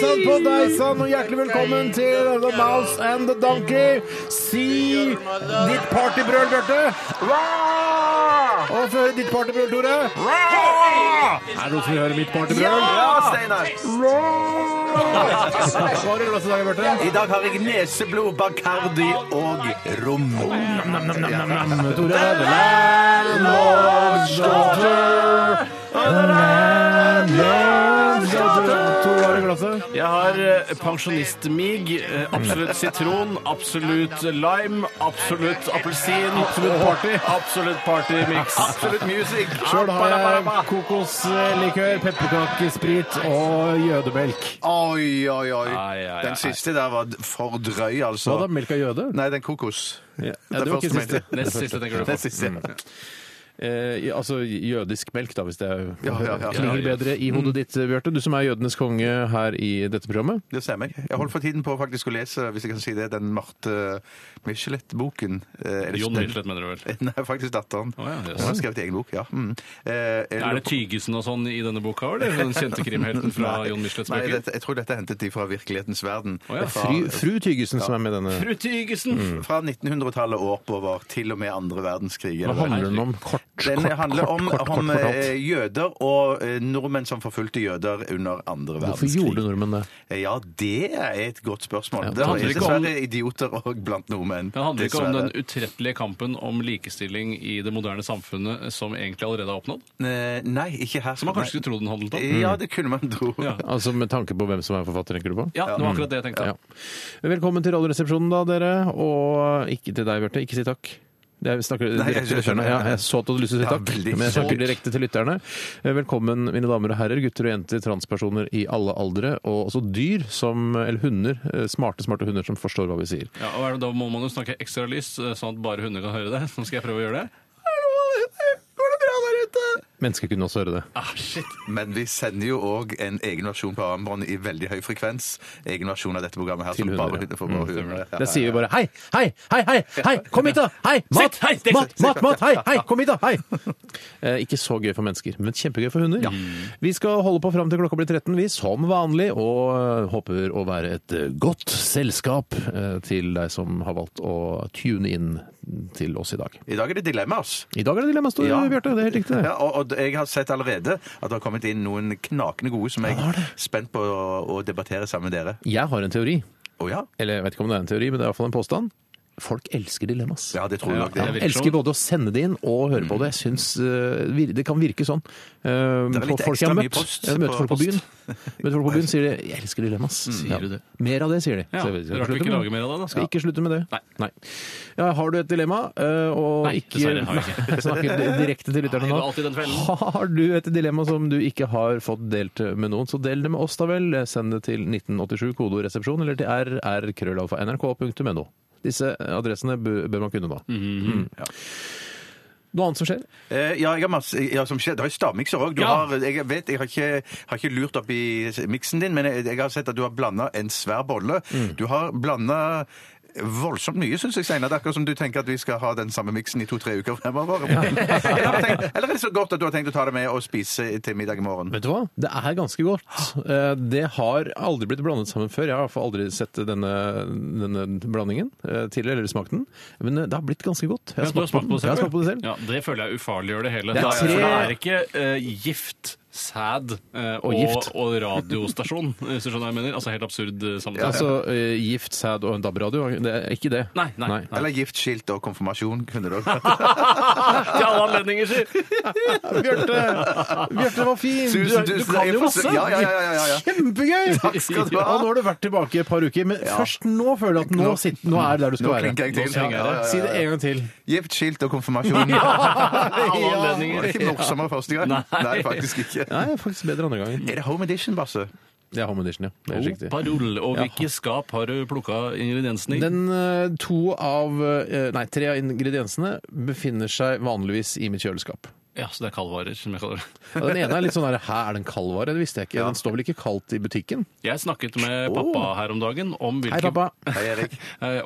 sann, på deg sann, og hjertelig velkommen til The Mouse and the Donkey. Si ditt partybrøl, Bjarte. Og få høre ditt partybrøl, Tore. Er det noen som vil høre mitt partybrøl? Ja, Steinar. Hva har du i glasset i dag, Bjarte? I dag har jeg neseblod, Bacardi og rom. Nam-nam-nam, Tore. The landlord's daughter. The daughter. Har du? Jeg har eh, pensjonistmig, eh, absolutt sitron, absolutt lime, absolutt appelsin. Absolutt party. Absolutt partymix. Absolutt music. Sjøl har jeg kokoslikør, pepperkakesprit og jødemelk. Oi, oi, oi. Ai, ai, ai. Den siste der var for drøy, altså. Hva da, melk av jøde? Nei, den kokos. Ja, Det det var ikke første siste. mente. Nest siste tenker du på. Den siste, ja. Eh, altså jødisk melk, da, hvis det er, Ja, ja, ja. klinger bedre i hodet ditt, Bjarte. Du som er jødenes konge her i dette programmet. Det stemmer. Jeg holder for tiden på faktisk å lese, hvis jeg kan si det, den Marte Michelet-boken. Eh, Jon Michelet, mener du vel? Nei, faktisk datteren. Oh, ja, yes. Hun har skrevet egen bok, ja. Mm. Eh, Er det Tygesen og sånn i denne boka, eller? Den kjente krimhelten fra Nei, Jon Michelets Nei, dette, jeg tror dette er hentet de fra virkelighetens verden. Oh, ja. Fra, Fru, fru Tygesen som er med denne. Fru Tygesen! fra 1900-tallet og oppover, til og med andre verdenskrig. Hva handler den om? Kort, Den kort, handler om, kort, kort, om eh, jøder og eh, nordmenn som forfulgte jøder under andre Hvorfor verdenskrig. gjorde nordmenn det? Eh, Ja, det er et godt spørsmål. Ja, det det er handler ikke om- dessverre idioter òg blant nordmenn. Det handler ikke om den utrettelige kampen om likestilling i det moderne samfunnet som egentlig allerede er oppnådd? Eh, Nei, ikke her. Som man kanskje skulle tro den handlet om? Ja, det kunne man tro. Ja. Altså Med tanke på hvem som er forfatter, tenker du på? Ja, det var akkurat det jeg tenkte. Ja. Velkommen til Radioresepsjonen, da, dere. Og ikke til deg, Bjarte. Ikke si takk. Det er, snakker Nei, direkte til jeg skjønner. lytterne. Ja, jeg så at du hadde lyst til å si Ja, takk, veldig. men jeg snakker direkte til lytterne. Eh, Velkommen, mine damer og herrer, gutter og jenter, transpersoner i alle aldre, og også dyr som Eller hunder. eh, Smarte, smarte hunder som forstår hva vi sier. Ja, og er det- Da må man jo snakke ekstra lys, eh, sånn at bare hunder kan høre det. Så skal jeg prøve å gjøre det. Mennesker kunne også høre det. Ah, shit. Men vi sender jo òg en egen versjon på armbånd i veldig høy frekvens. Egen versjon av dette programmet her Til som bare ja. for bare hunder. Ja, Det sier vi bare hei, hei, hei, hei, hei, kom hit da, hei, mat, hei, mat, mat, mat, hei, hei, kom hit da, hei. Eh, ikke så gøy for mennesker, men kjempegøy for hunder. Vi skal holde på fram til klokka blir 13, vi, som vanlig, og eh, håper å være et eh, godt selskap eh, til deg som har valgt å tune inn til oss i dag. I dag er det dilemmas. I dag er det dilemmas, Ja. Bjarte, det er helt riktig. Ja, og, og jeg har sett allerede at det har kommet inn noen knakende gode som jeg er spent på å, å debattere sammen med dere. Jeg har en teori, Å ja? eller jeg vet ikke om det er en teori, men det er i hvert fall en påstand. Folk elsker dilemmas. Ja, det tror jeg nok. Ja, det. virker elsker sånn. både å sende det inn og høre på det. Jeg synes eh, Det kan virke sånn. Uh, Det er litt folk jeg ekstra har mye møtt, post jeg møter på folk på byen. Møter folk på byen sier de 'jeg elsker dilemmas'. Sier du det? Mer av det, sier de. Ja, Så jeg skal rart du ikke lager mer av det, da. Skal ikke slutte med det. Nei. Ja, har du et dilemma, eh, og Nei, ikke dessverre har jeg ikke. Snakker direkte til lytterne nå. alltid den fellen. Har du et dilemma som du ikke har fått delt med noen, så del det med oss da vel. Send det til 1987 kodoresepsjon eller til rrkrøllalfa.nrk.no. Disse adressene bør bør man kunne da. Mm. Ja. Noe annet som skjer? Eh, ja, jeg har masse, ja, som skjer. Det er stavmikser òg. Ja. Jeg vet, jeg har ikke, har ikke lurt opp i miksen din, men jeg, jeg har sett at du har blanda en svær bolle. Du har blanda voldsomt mye, syns jeg, Steinar. Det er akkurat som du tenker at vi skal ha den samme miksen i to-tre uker fremover. Eller, tenkt, eller er det så godt at du har tenkt å ta det med og spise til middag i morgen? Vet du hva? Det er ganske godt. Eh, Det har aldri blitt blandet sammen før. Jeg har i hvert fall aldri sett denne, denne blandingen eh, tidligere, eller smakt den. Men eh, det har blitt ganske godt. Jeg Ja, du har smakt på det Jeg har selv? smakt på det selv. Ja, det føler jeg ufarliggjør det hele. Det er tre- For det er ikke eh, gift sæd eh, Og og, gift. og radiostasjon, hvis du skjønner hva jeg mener. Altså helt absurd sammenheng. Ja, Altså eh, gift, sæd og en DAB-radio. Det er ikke det. Nei, nei, nei. Eller gift, skilt og konfirmasjon kunne det også Til alle anledninger, sier Bjarte! Bjarte, det var fint! Tusen, Du, du tusen kan takk jo for- masse! Ja, ja, ja, ja, ja. Kjempegøy! Takk skal du ha. Og nå har du vært tilbake et par uker, men først nå føler du at nå, sitter, nå er det der du skal Nå være. klinker jeg til. Ja, ja, ja, ja. Si det en gang til. Gift, skilt og konfirmasjon. Alle Var anledninger. det ikke morsommere første gang? Nei. Nei, faktisk ikke. Nei, faktisk bedre andre gangen. Er det home edition, Basse? Det er home edition, ja. Det er helt riktig. Parol. Og hvilke skap har du plukka ingrediensene i? Den eh, to av eh, Nei, tre av ingrediensene befinner seg vanligvis i mitt kjøleskap. Ja, så det er kaldvarer, som jeg kaller det. Ja, den ene er litt sånn der Hæ, er det en kaldvare? Det visste jeg ikke. Den står vel ikke kaldt i butikken? Jeg snakket med pappa her om dagen om hvilke, Hei, pappa. Hei, Erik.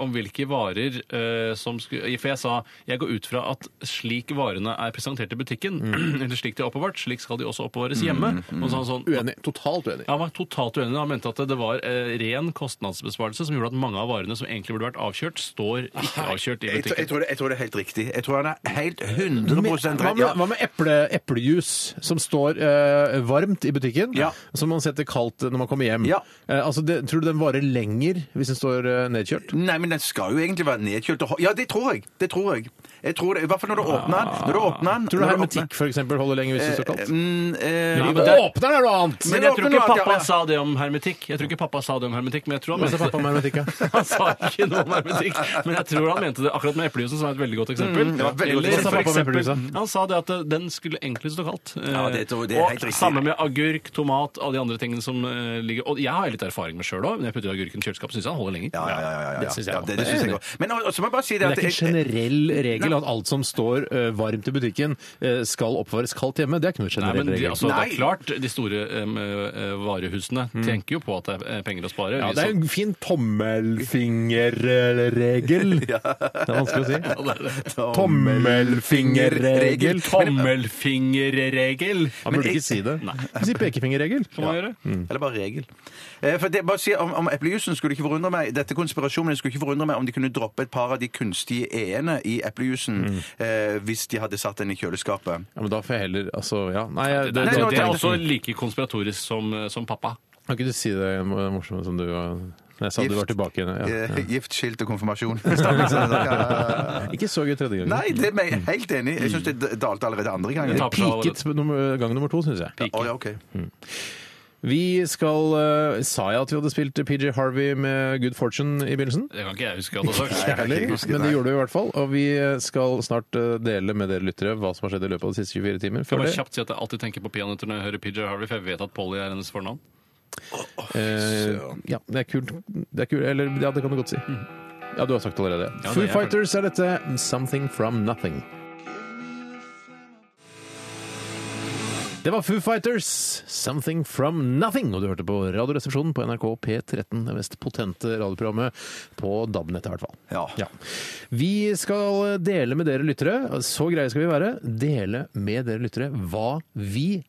om hvilke varer eh, som skulle For jeg sa jeg går ut fra at slik varene er presentert i butikken, eller slik de er oppbevart, slik skal de også oppbevares hjemme. Og så han sånn, Uenig. Totalt uenig. Han var totalt uenig. Han mente at det var eh, ren kostnadsbesparelse som gjorde at mange av varene som egentlig burde vært avkjørt, står ikke avkjørt i Jeg, tror- jeg, butikken. tror det, jeg tror det er helt riktig. Jeg tror han er helt 100 Hva rett. med, hva med eple, eplejus som står eh, varmt i butikken, Ja. som man setter kaldt når man kommer hjem? Ja. Eh, altså, det, tror du den varer lenger hvis den står eh, nedkjølt? Nei, men den skal jo egentlig være nedkjølt. og ho- Ja, det tror jeg. Det tror jeg. Jeg tror det, I hvert fall når du åpner den. Når du åpner den Tror du hermetikk for eksempel holder lenger hvis det står kaldt? Mm, eh, Ja, men det- åpner er noe annet! Men jeg tror ikke pappa sa det om hermetikk. Jeg tror ikke pappa sa det om hermetikk, men jeg tror han mente pappa om hermetikk, ja. Han sa ikke noe om hermetikk, men jeg tror han mente det akkurat med eplejusen, som er et veldig godt eksempel. Mm, Eller for eksempel, han sa det at eh, den skulle egentlig stå kaldt. Eh, Ja, det det er og samme med agurk, tomat, alle de andre tingene som eh, ligger Og jeg har litt erfaring med sjøl òg, men jeg putter agurken i kjøleskapet, syns jeg han holder lenger. Ja, ja, ja. ja, ja, ja. Det synes jeg også. Men så må jeg bare si det at det er ikke en generell regel at alt som står eh, varmt i butikken, eh, skal oppvares kaldt hjemme. Det er ikke noe Nei, generell men de, regel. altså, det er klart, de store em, eh, varehusene tenker jo på at det er eh, penger å spare. Ja, det er en fin tommelfingerregel. Det er vanskelig å si. Tommelfingerregel. Tommelfingerregel. Han burde ikke si det. Si pekefingerregel. Kan man gjøre? Eller bare regel. Eh, For det, bare si, om, om eplejusen skulle ikke forundre meg Dette konspirasjonen skulle ikke forundre meg om de kunne droppe et par av de kunstige e-ene i eplejusen eh, hvis de hadde satt den i kjøleskapet. Ja, men da får jeg heller Altså, ja. Nei, jeg, Det, Nei, det, det, det er også like konspiratorisk som, som pappa. Kan ikke du si det morsomme som du var jeg sa du var tilbake igjen? Ja, Eh, ja. Gift, skilt og konfirmasjon. Ikke så gøy tredje gang. Nei, det er jeg helt enig i. Jeg syns det dalte allerede andre gangen. Det piket nummer, gang nummer to, syns jeg. Å, ja, ok. Vi skal eh, Sa jeg at vi hadde spilt PJ Harvey med Good Fortune i begynnelsen? Det kan ikke jeg huske hadde sagt. Heller, ikke huske, men det gjorde vi i hvert fall. Og vi skal snart eh, dele med dere lyttere hva som har skjedd i løpet av de siste 24 timer. Før jeg bare det, kjapt si at jeg alltid tenker på peanøtter når jeg hører PJ Harvey, for jeg vet at Polly er hennes fornavn. eh, ja, det er kult. Det er kult. Eller ja, det kan du godt si. Ja, du har sagt allerede. Ja, det Foo er Fighters er dette. 'Something From Nothing'. Det var Foo Fighters, 'Something From Nothing'. Og du hørte på Radioresepsjonen på NRK P13, det mest potente radioprogrammet på DAB-nettet, i hvert fall. Ja. Ja. Vi skal dele med dere lyttere, så greie skal vi være, dele med dere lyttere hva vi,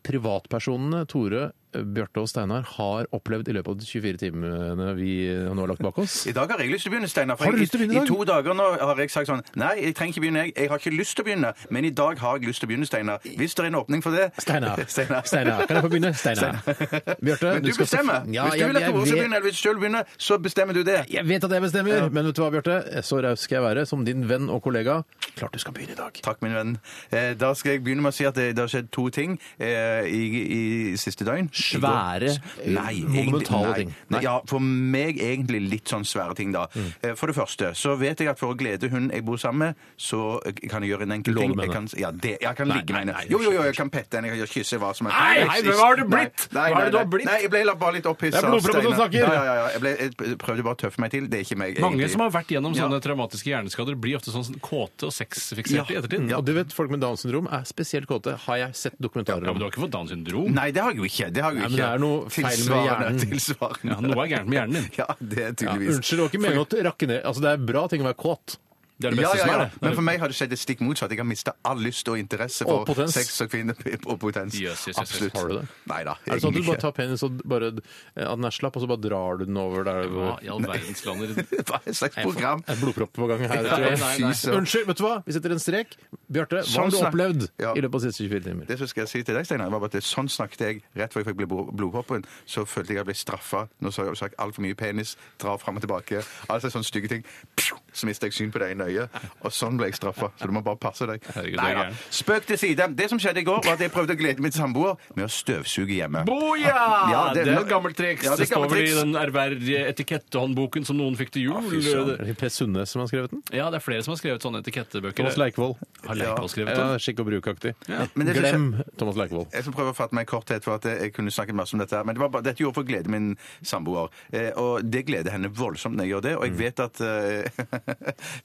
privatpersonene Tore, Bjarte og Steinar, har opplevd i løpet av de 24 timene vi nå har lagt bak oss. I dag har jeg lyst til å begynne, Steinar. Har du lyst til å begynne i I to dager nå har jeg sagt sånn Nei, jeg trenger ikke begynne, jeg. Jeg har ikke lyst til å begynne. Men i dag har jeg lyst til å begynne, Steinar. Hvis det er en åpning for det Steinar. Steinar. Steinar. Kan jeg få begynne? Steinar. Bjarte, Men du skal bestemmer. bestemmer. Ja, hvis du vil at Tore skal begynne, eller hvis du selv begynner, så bestemmer du det. Jeg vet at jeg bestemmer, men vet du hva, Bjarte? Så raus skal jeg være som din venn og kollega. Klart du skal begynne i dag. Takk, min venn. Eh, Da skal jeg begynne med å si at det, det har skjedd to ting eh, i, i siste døgn. Svære, Nei, monumentale ting. Nei. Nei. Ja, for meg egentlig litt sånn svære ting, da. Mm. For det første så vet jeg at for å glede hun jeg bor sammen med, så kan jeg gjøre en enkel ting. Jeg kan, ja, det, jeg kan Nei, ligge med henne. Jo, jo, jo, jeg kan pette henne, jeg kan kysse hva som helst. Nei, nei, men hva har du blitt? Nei, Hva er det nei, du har nei. blitt? Nei, jeg ble bare litt opphissa. Det er blodproppen som snakker. Ja, ja, ja. Jeg, ble, jeg prøvde bare å tøffe meg til. Det er ikke meg. Mange egentlig. som har vært gjennom Ja. sånne traumatiske hjerneskader, blir ofte sånn kåte og sexfikserte i Ja. ettertid. Og du vet, folk med Downs syndrom er spesielt kåte. Har jeg sett dokumentarer Ja, men du har ikke fått Downs syndrom? Nei, det har jeg jo ikke. Det har jo Nei, men det er noe feil med hjernen. Tilsvarende. Ja, noe er gærent med hjernen din. Ja, det er tydeligvis. unnskyld, det var ikke meningen å rakke ned. Altså, det er bra ting å være kåt. Det er det Ja, ja, ja, som er det. Men for meg har det skjedd det stikk motsatt. Jeg har mista all lyst og interesse for Og potens. sex og kvinner og potens. Yes, yes, yes, Absolutt. Har du det? Nei da. Er det sånn at du egentlig bare tar penis og bare eh, at den er slapp, og så bare drar du den over der Hva i all verdens lander Hva er et slags program? Er blodpropp på gang her? Tror jeg. nei, nei. Fy søren. Unnskyld, vet du hva? Vi setter en strek. Bjarte, hva Sånn har du snakk- opplevd Ja. i løpet av de siste 24 timer? Det som skal jeg si til deg, Steinar, var bare at sånn snakket jeg rett før jeg fikk blod- blodproppen. Så følte jeg at jeg ble straffa. Nå så jeg sagt altfor mye penis, drar fram og tilbake. Altså sånne stygge ting. Pju, Så mistet jeg syn på det ene øyet. Og sånn ble jeg straffa. Så du må bare passe deg. Herregud, Nei det er gæren. Spøk til side. Det som skjedde i går, var at jeg prøvde å glede min samboer med å støvsuge hjemme. Boja! Ja, det, det- er et gammelt triks. Ja, det er det står gammelt vel i triks. den ærverdige etikettehåndboken som noen fikk til jul. Er det Per Sundnes som har skrevet den? ja, det er flere som har skrevet sånne etikettebøker. Thomas Leikvoll. Har Leikvoll skrevet Ja, den? skikk og bruk-aktig. Men det som Glem Thomas Leikvoll. Jeg skal prøve å fatte meg i korthet, for at jeg kunne snakket masse om dette. her, Men det var bare, dette gjorde for å glede min samboer. Eh, og det gleder henne voldsomt når jeg gjør det. Og jeg vet at eh,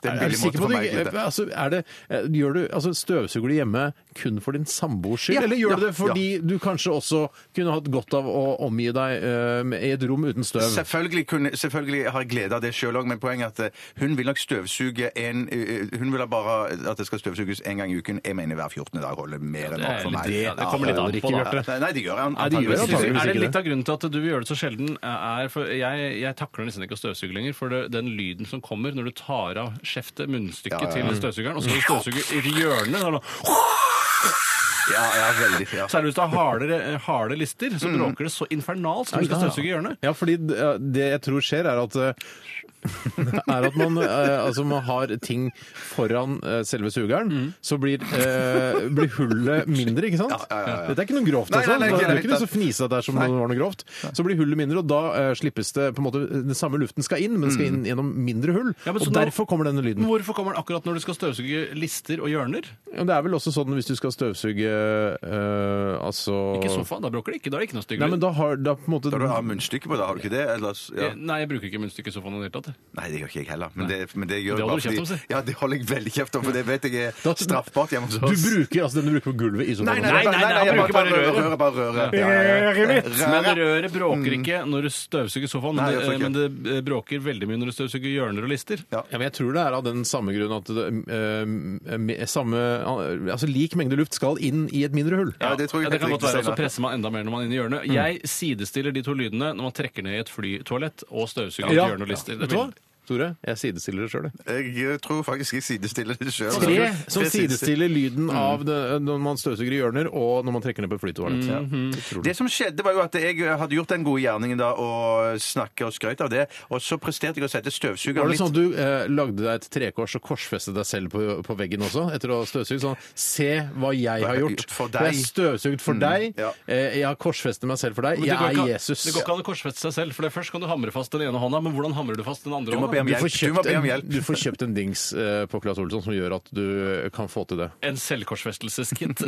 det er billig sikker måte for meg å glede. Altså, er det, eh, gjør du, altså, støvsuger du hjemme kun for din samboers skyld, Ja, eller gjør ja, du det fordi du kanskje også kunne hatt godt av å omgi deg uh, i et rom uten støv? Selvfølgelig, kunne, selvfølgelig har jeg glede av det sjøl òg, men poenget er at eh, hun vil nok støvsuge en eh, Hun vil ha bare at det skal støvsuges én gang i uken. Jeg mener hver 14. dag holder mer enn nok for meg. det- det kommer litt an på, ikke, da. Nei, det gjør jeg. Nei, det gjør jeg antageligvis. antageligvis Er det litt av grunnen til at du vil gjøre det så sjelden? Er for jeg, jeg takler nesten ikke å støvsuge lenger. For det, den lyden som kommer når du tar av skjeftet, munnstykket, til støvsugeren, og så skal du støvsuge i hjørnet sånn, Ja, ja, veldig. Ja. Særlig hvis du har harde, harde lister, så bråker det så infernalsk når du skal støvsuge hjørnet. Ja, fordi det det jeg tror skjer, er at eh, er at man, eh, altså man har ting foran eh, selve sugeren, så blir, eh, blir hullet mindre, ikke sant? Ja, ja, ja, ja. Dette er ikke noe grovt, Nei, altså. nei, nei, det er det. ikke noe så fnisete der som det var noe grovt. Så blir hullet mindre, og da eh, slippes det på en måte Den samme luften skal inn, men den skal inn gjennom mindre hull. Ja, men så og nå- derfor kommer denne lyden. Men hvorfor kommer den akkurat når du skal støvsuge lister og hjørner? Ja, Det er vel også sånn hvis du skal støvsuge eh, altså Ikke sofaen, da bråker det ikke. Da er det ikke noe stygg Nei, men lyd. da har da på en måte Da du har munnstykke på det, har du ikke det? Ellers, ja. Eh, Nei, jeg bruker ikke munnstykke i sofaen i det hele tatt. Nei, det gjør ikke jeg heller. Men det, men det gjør Det jeg holder bare du kjeft om, si. Ja, det holder jeg veldig kjeft om, for det vet jeg er Da- straffbart hjemme hos Du oss. bruker altså den du bruker på gulvet i sofaen? Nei, nei, Nei, nei, nei, han jeg bruker bare røret. røret. Bare røret. Ja, ja, ja. Men røret bråker ikke når du støvsuger sofaen, men, det, ikke. men det eh, bråker veldig mye når du støvsuger hjørner og lister. Ja, men jeg tror det er av den samme grunn at det, eh, samme, altså lik mengde luft skal inn i et mindre hull. Ja, det tror jeg det kan godt være, og så presser man enda mer når man er inne i hjørnet. Jeg sidestiller de to lydene når man trekker ned i et flytoalett og støvsuger Ja. hjørner og lister. Vet du hva? Tore, jeg sidestiller det sjøl. Jeg tror faktisk jeg sidestiller det sjøl. Tre som sidestiller lyden av det, når man støvsuger i hjørner, og når man trekker ned på et flytoalett. Ja. Utrolig. Det som skjedde, var jo at jeg hadde gjort den gode gjerningen da, og snakket og skrøt av det, og så presterte jeg å sette støvsugeren Var det sånn at du eh, lagde deg et trekors og korsfestet deg selv på, på veggen også, etter å ha støvsugd? Sånn, se hva jeg har gjort. For Jeg har støvsugd for deg. ja. Eh, jeg har korsfestet meg selv for deg. Jeg er ikke Jesus. Det går ikke an å korsfeste seg selv, for det først kan du hamre fast den ene hånda, men hvordan hamrer du fast den andre Du må be om hjelp. Du må be om en, hjelp. du får kjøpt en dings eh, på Claes Olsson som gjør at du kan få til det. En selvkorsfestelseskit.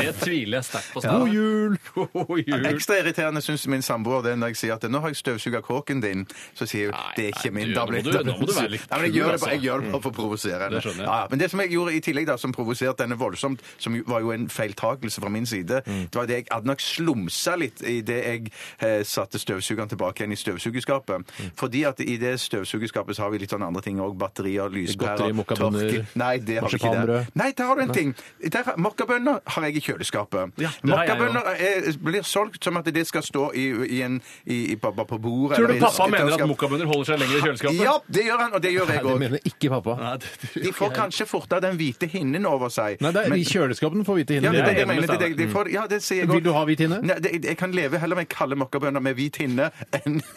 Det tviler jeg sterkt på. God jul! God jul! Ekstra irriterende syns min samboer det når jeg sier at nå har jeg støvsuga kåken din. Så sier hun det er ikke nei, min. du, Da blir det nå må du være litt Nei, jeg kul, gjør det altså. bare, jeg gjør det bare for å provosere henne. Ja, ja. men det som jeg gjorde i tillegg, da, som provoserte henne voldsomt, som var jo en feiltakelse fra min side, Mm. det var det jeg hadde nok slumsa litt i det jeg eh, satte støvsugeren tilbake igjen i støvsugerskapet. Mm. Fordi at i det støvsugerskapet så har vi litt sånn andre ting òg. Batterier, lyspærer, Godteri, mokkabønner, Nei, det har vi ikke marsipanbrød. der. Nei, der har du en ting. Der Mokkabønner har jeg i kjøleskapet. Ja, det har jeg Mokkabønner er- blir solgt som at det skal stå i, i en, i, i, på, på bordet. Tror eller du pappa mener at mokkabønner holder seg lenger i kjøleskapet? Ja, det gjør han, og det gjør Nei, jeg det òg. mener ikke pappa. Nei, det De får kanskje fortere den hvite hinnen over seg. Nei, det er, Men- I kjøleskapet får hvite ja, det, er det, Jeg er mener, det, det, de får, ja, det sier jeg Vil også. du ha hvit hinne? Nei, det, jeg kan leve heller med kalde mokkabønner med hvit hinne enn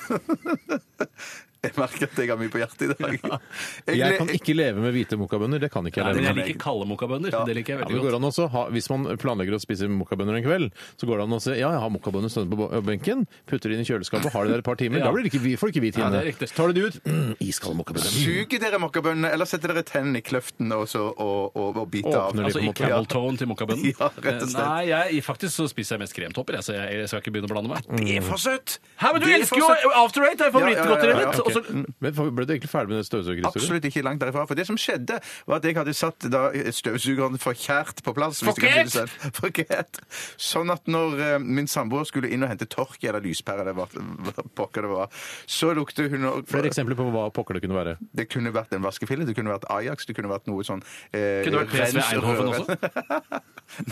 Jeg merker at jeg har mye på hjertet i dag. Jeg kan ikke leve med hvite mokkabønner. Det kan ikke jeg Nei, leve men jeg med. liker kalde mokkabønner. Det liker jeg Ja, men det veldig går godt. an også, å ha, Hvis man planlegger å spise mokkabønner en kveld, så går det an å si ja, jeg har mokkabønner stående på bo- benken, putter det inn i kjøleskapet, har det der et par timer. Ja. Da blir det ikke, vi får ikke hvit Ja, hinne. det er riktig. Tar du det ut, mm, iskalde mokkabønner. Suger dere mokkabønnene, eller setter dere tennene i kløften og, så, og, og, og biter av? Åpner de Altså på en i måte. camel tone til mokkabønnen? Ja, rett og slett. Nei, jeg, faktisk så spiser jeg mest kremtopper, jeg, så jeg, jeg skal ikke begynne å blande meg. Det er for søtt! Hæ, men du Det er elsker for jo søtt. After Eight! Det er Ja, ja, ja, favorittgodteriet ja, ok. Og Og Men ble du egentlig ferdig med den støvsugerhistorien? Absolutt ikke langt derifra. For det som skjedde, var at jeg hadde satt da støvsugeren forkjært på plass. hvis du kan si det selv. Forkert! Sånn at når eh, min samboer skulle inn og hente tork eller lyspære, eller hva, hva pokker det var, så lukte hun og- Flere eksempler på hva pokker det kunne være. Det kunne vært en vaskefille, det kunne vært Ajax, det kunne vært noe sånn eh, Kunne det vært PSV rens Eindhoven også?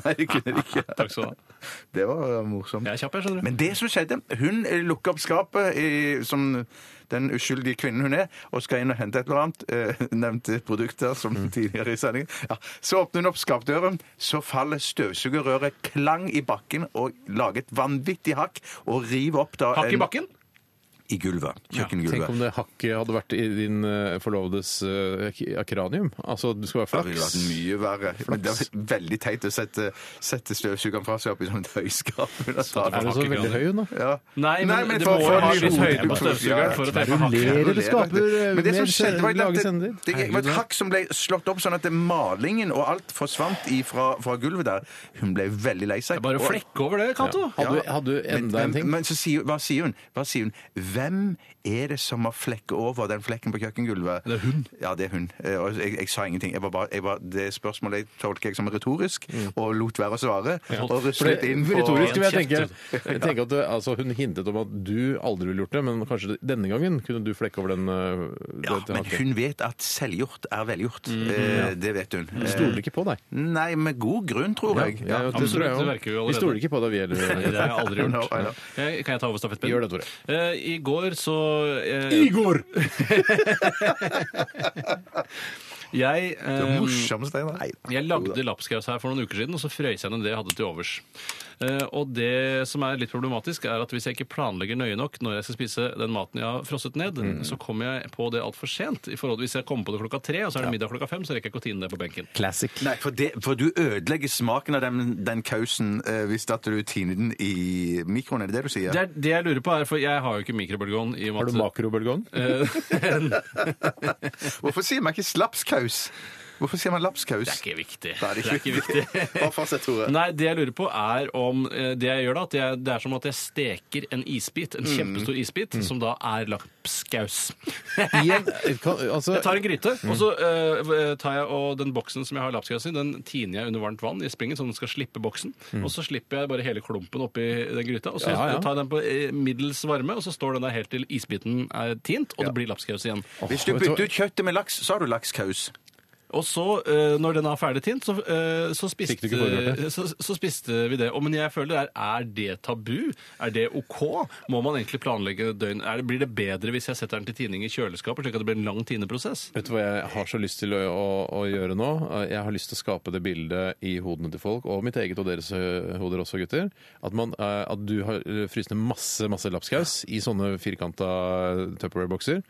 Nei, det kunne det ikke. Takk skal du ha. Det var morsomt. Jeg er kjapp, jeg, skjønner du. Men det som skjedde, hun eh, lukka opp skapet i, som den uskyldige kvinnen hun er, og skal inn og hente et eller annet. Eh, nevnte produkter som Mm. tidligere i sendingen. Ja. Så åpner hun opp skapdøren, så faller støvsugerrøret klang i bakken og lager et vanvittig hakk og river opp da Hakk i en- bakken? I gulvet. Tenk om det hakket hadde vært i din eh, forlovedes akranium. Altså, det skulle være flaks. Det ville vært mye verre. Men det er veldig teit å sette, sette støvsugeren fra seg opp i sånn et høyskap. Er det så veldig høy, nå? da? Ja. Nei, men det for- må for- jo ha litt høyde på støvsugeren for å treffe hakket. Det skaper eh, Men det som mer skjedde, var at det, det, det var et hakk som ble slått opp sånn at det, malingen og alt forsvant ifra, fra gulvet der. Hun ble veldig lei seg. Bare flekk over det, Cato. Hadde, du- hadde du men, enda en men, ting? men så sier, hva sier hun? Hva sier hun? Hvem er det som har flekket over den flekken på kjøkkengulvet? Det er hun. Ja, det er hun. Eh, Og jeg, jeg sa ingenting. Jeg var bare, jeg var, det spørsmålet tolker jeg som retorisk, og lot være å svare. Og ruslet det, inn på retorisk vil jeg tenke, jeg tenker at det, altså, Hun hintet om at du aldri ville gjort det, men kanskje denne gangen kunne du flekke over den eh, Ja, det- det men hun vet at selvgjort er velgjort. Eh, Det vet hun. Vi stoler ikke på deg. Eh, Nei, med god grunn, tror jeg. Ja, det absolutt, tror jeg også. Vi stoler ikke på deg, vi heller. det har jeg aldri gjort. Eh, Kan jeg ta over stafettpinnen? Gjør det, Tore. Eh, I går så eh, Igor! Jeg, Det er eh, morsomt, Steinar. jeg lagde lapskaus her for noen uker siden, og så frøys jeg ned det jeg hadde til overs. Eh, og det som er litt problematisk, er at hvis jeg ikke planlegger nøye nok når jeg skal spise den maten jeg har frosset ned, så kommer jeg på det altfor sent. I forhold til Hvis jeg kommer på det klokka tre, og så er det middag klokka fem, så rekker jeg ikke å tine det på benken. Classic. Nei, for, det, for du ødelegger smaken av den, den kausen eh, hvis at du tiner den i mikroen, er det det du sier? Det, er, det jeg lurer på er, for jeg har jo ikke mikrobølgeovn i og Har med du at- makrobølgeovn? Hvorfor sier man ikke slapskaus? Hvorfor sier man lapskaus? Det er ikke viktig. Er det Det er ikke viktig. Bare fortsett, Tore. Nei, det jeg lurer på er om eh, Det jeg gjør da, at jeg, det er som at jeg steker en isbit, Mm. en kjempestor isbit, som da er lapskaus. I en, kan, altså, Jeg tar en gryte, og så eh, tar jeg og den boksen som jeg har lapskaus i, den tiner jeg under varmt vann i springen, så den skal slippe boksen. Og så slipper jeg bare hele klumpen oppi den gryta, og så Ja, ja. tar jeg den på eh, middels varme, og så står den der helt til isbiten er tint, og det blir lapskaus igjen. Hvis du bytter ut kjøttet med laks, så har du lakskaus. Og så, eh, når den er ferdig tint, så, eh, så, spiste, Fikk du ikke forberedt så, så spiste vi det. Og, men jeg føler det er, er det tabu? Er det OK? Må man egentlig planlegge døgn? Er det, blir det bedre hvis jeg setter den til tining i kjøleskapet, slik at det blir en lang tineprosess? Vet du hva jeg har så lyst til å, å, å gjøre nå? Jeg har lyst til å skape det bildet i hodene til folk, og mitt eget og deres ø, hoder også, gutter. At, man, eh, at du har ø, fryst ned masse masse lapskaus i sånne firkanta Tupperware-bokser.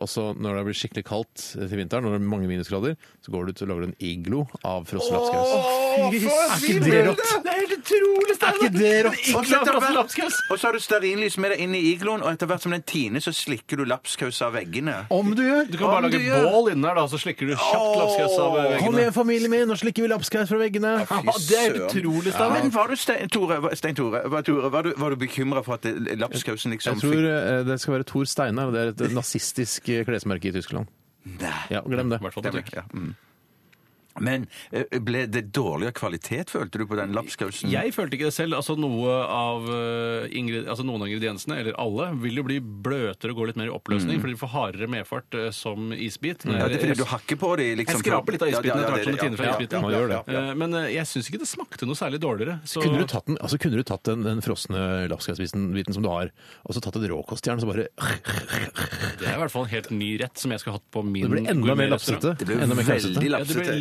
Og så når det blir skikkelig kaldt til vinteren, når det er mange minusgrader, så går du ut og lager en iglo av frossen lapskaus. Er ikke det rått? Det er helt utrolig! Er ikke det rått? Og så, etter hvert- og så har du stearinlys med deg inn i igloen, og etter hvert som den tiner, så slikker du lapskaus av veggene. Om du gjør! Du kan bare Om lage gjør- bål inne der, da, så slikker du kjapt lapskaus av Kom veggene. igjen, familien min, nå slikker vi lapskaus fra veggene! Ja, det er helt utrolig, Steinar. Men var du, Stein Tore, Stein Tore, var, Tore, var du, var du bekymra for at lapskausen liksom Jeg tror ø, det skal være Thor Steinar, og det er et nazistisk klesmerke i Tyskland. Nei. Ja, glem det. I hvert fall ja. Mm. Men eh, ble det dårligere kvalitet, følte du, på den lapskausen? Jeg følte ikke det selv. altså Noe av, eh, altså Noen av ingrediensene, eller alle, vil jo bli bløtere og gå litt mer i oppløsning, fordi de får hardere medfart eh, som isbit. Ja, det er fordi du hakker på det, liksom. Jeg skraper litt av isbiten etter hvert det- som det tiner fra ja, isbiten. ja, ja, ja. Men jeg syns ikke det smakte noe særlig dårligere. Så Kunne du tatt den, altså kunne du tatt den, den frosne lapskausbiten biten som du har, og så tatt et råkostjern og så bare det er i hvert fall en helt ny rett som jeg skulle hatt på min Det blir enda mer lapsete. Det ble veldig lapsete.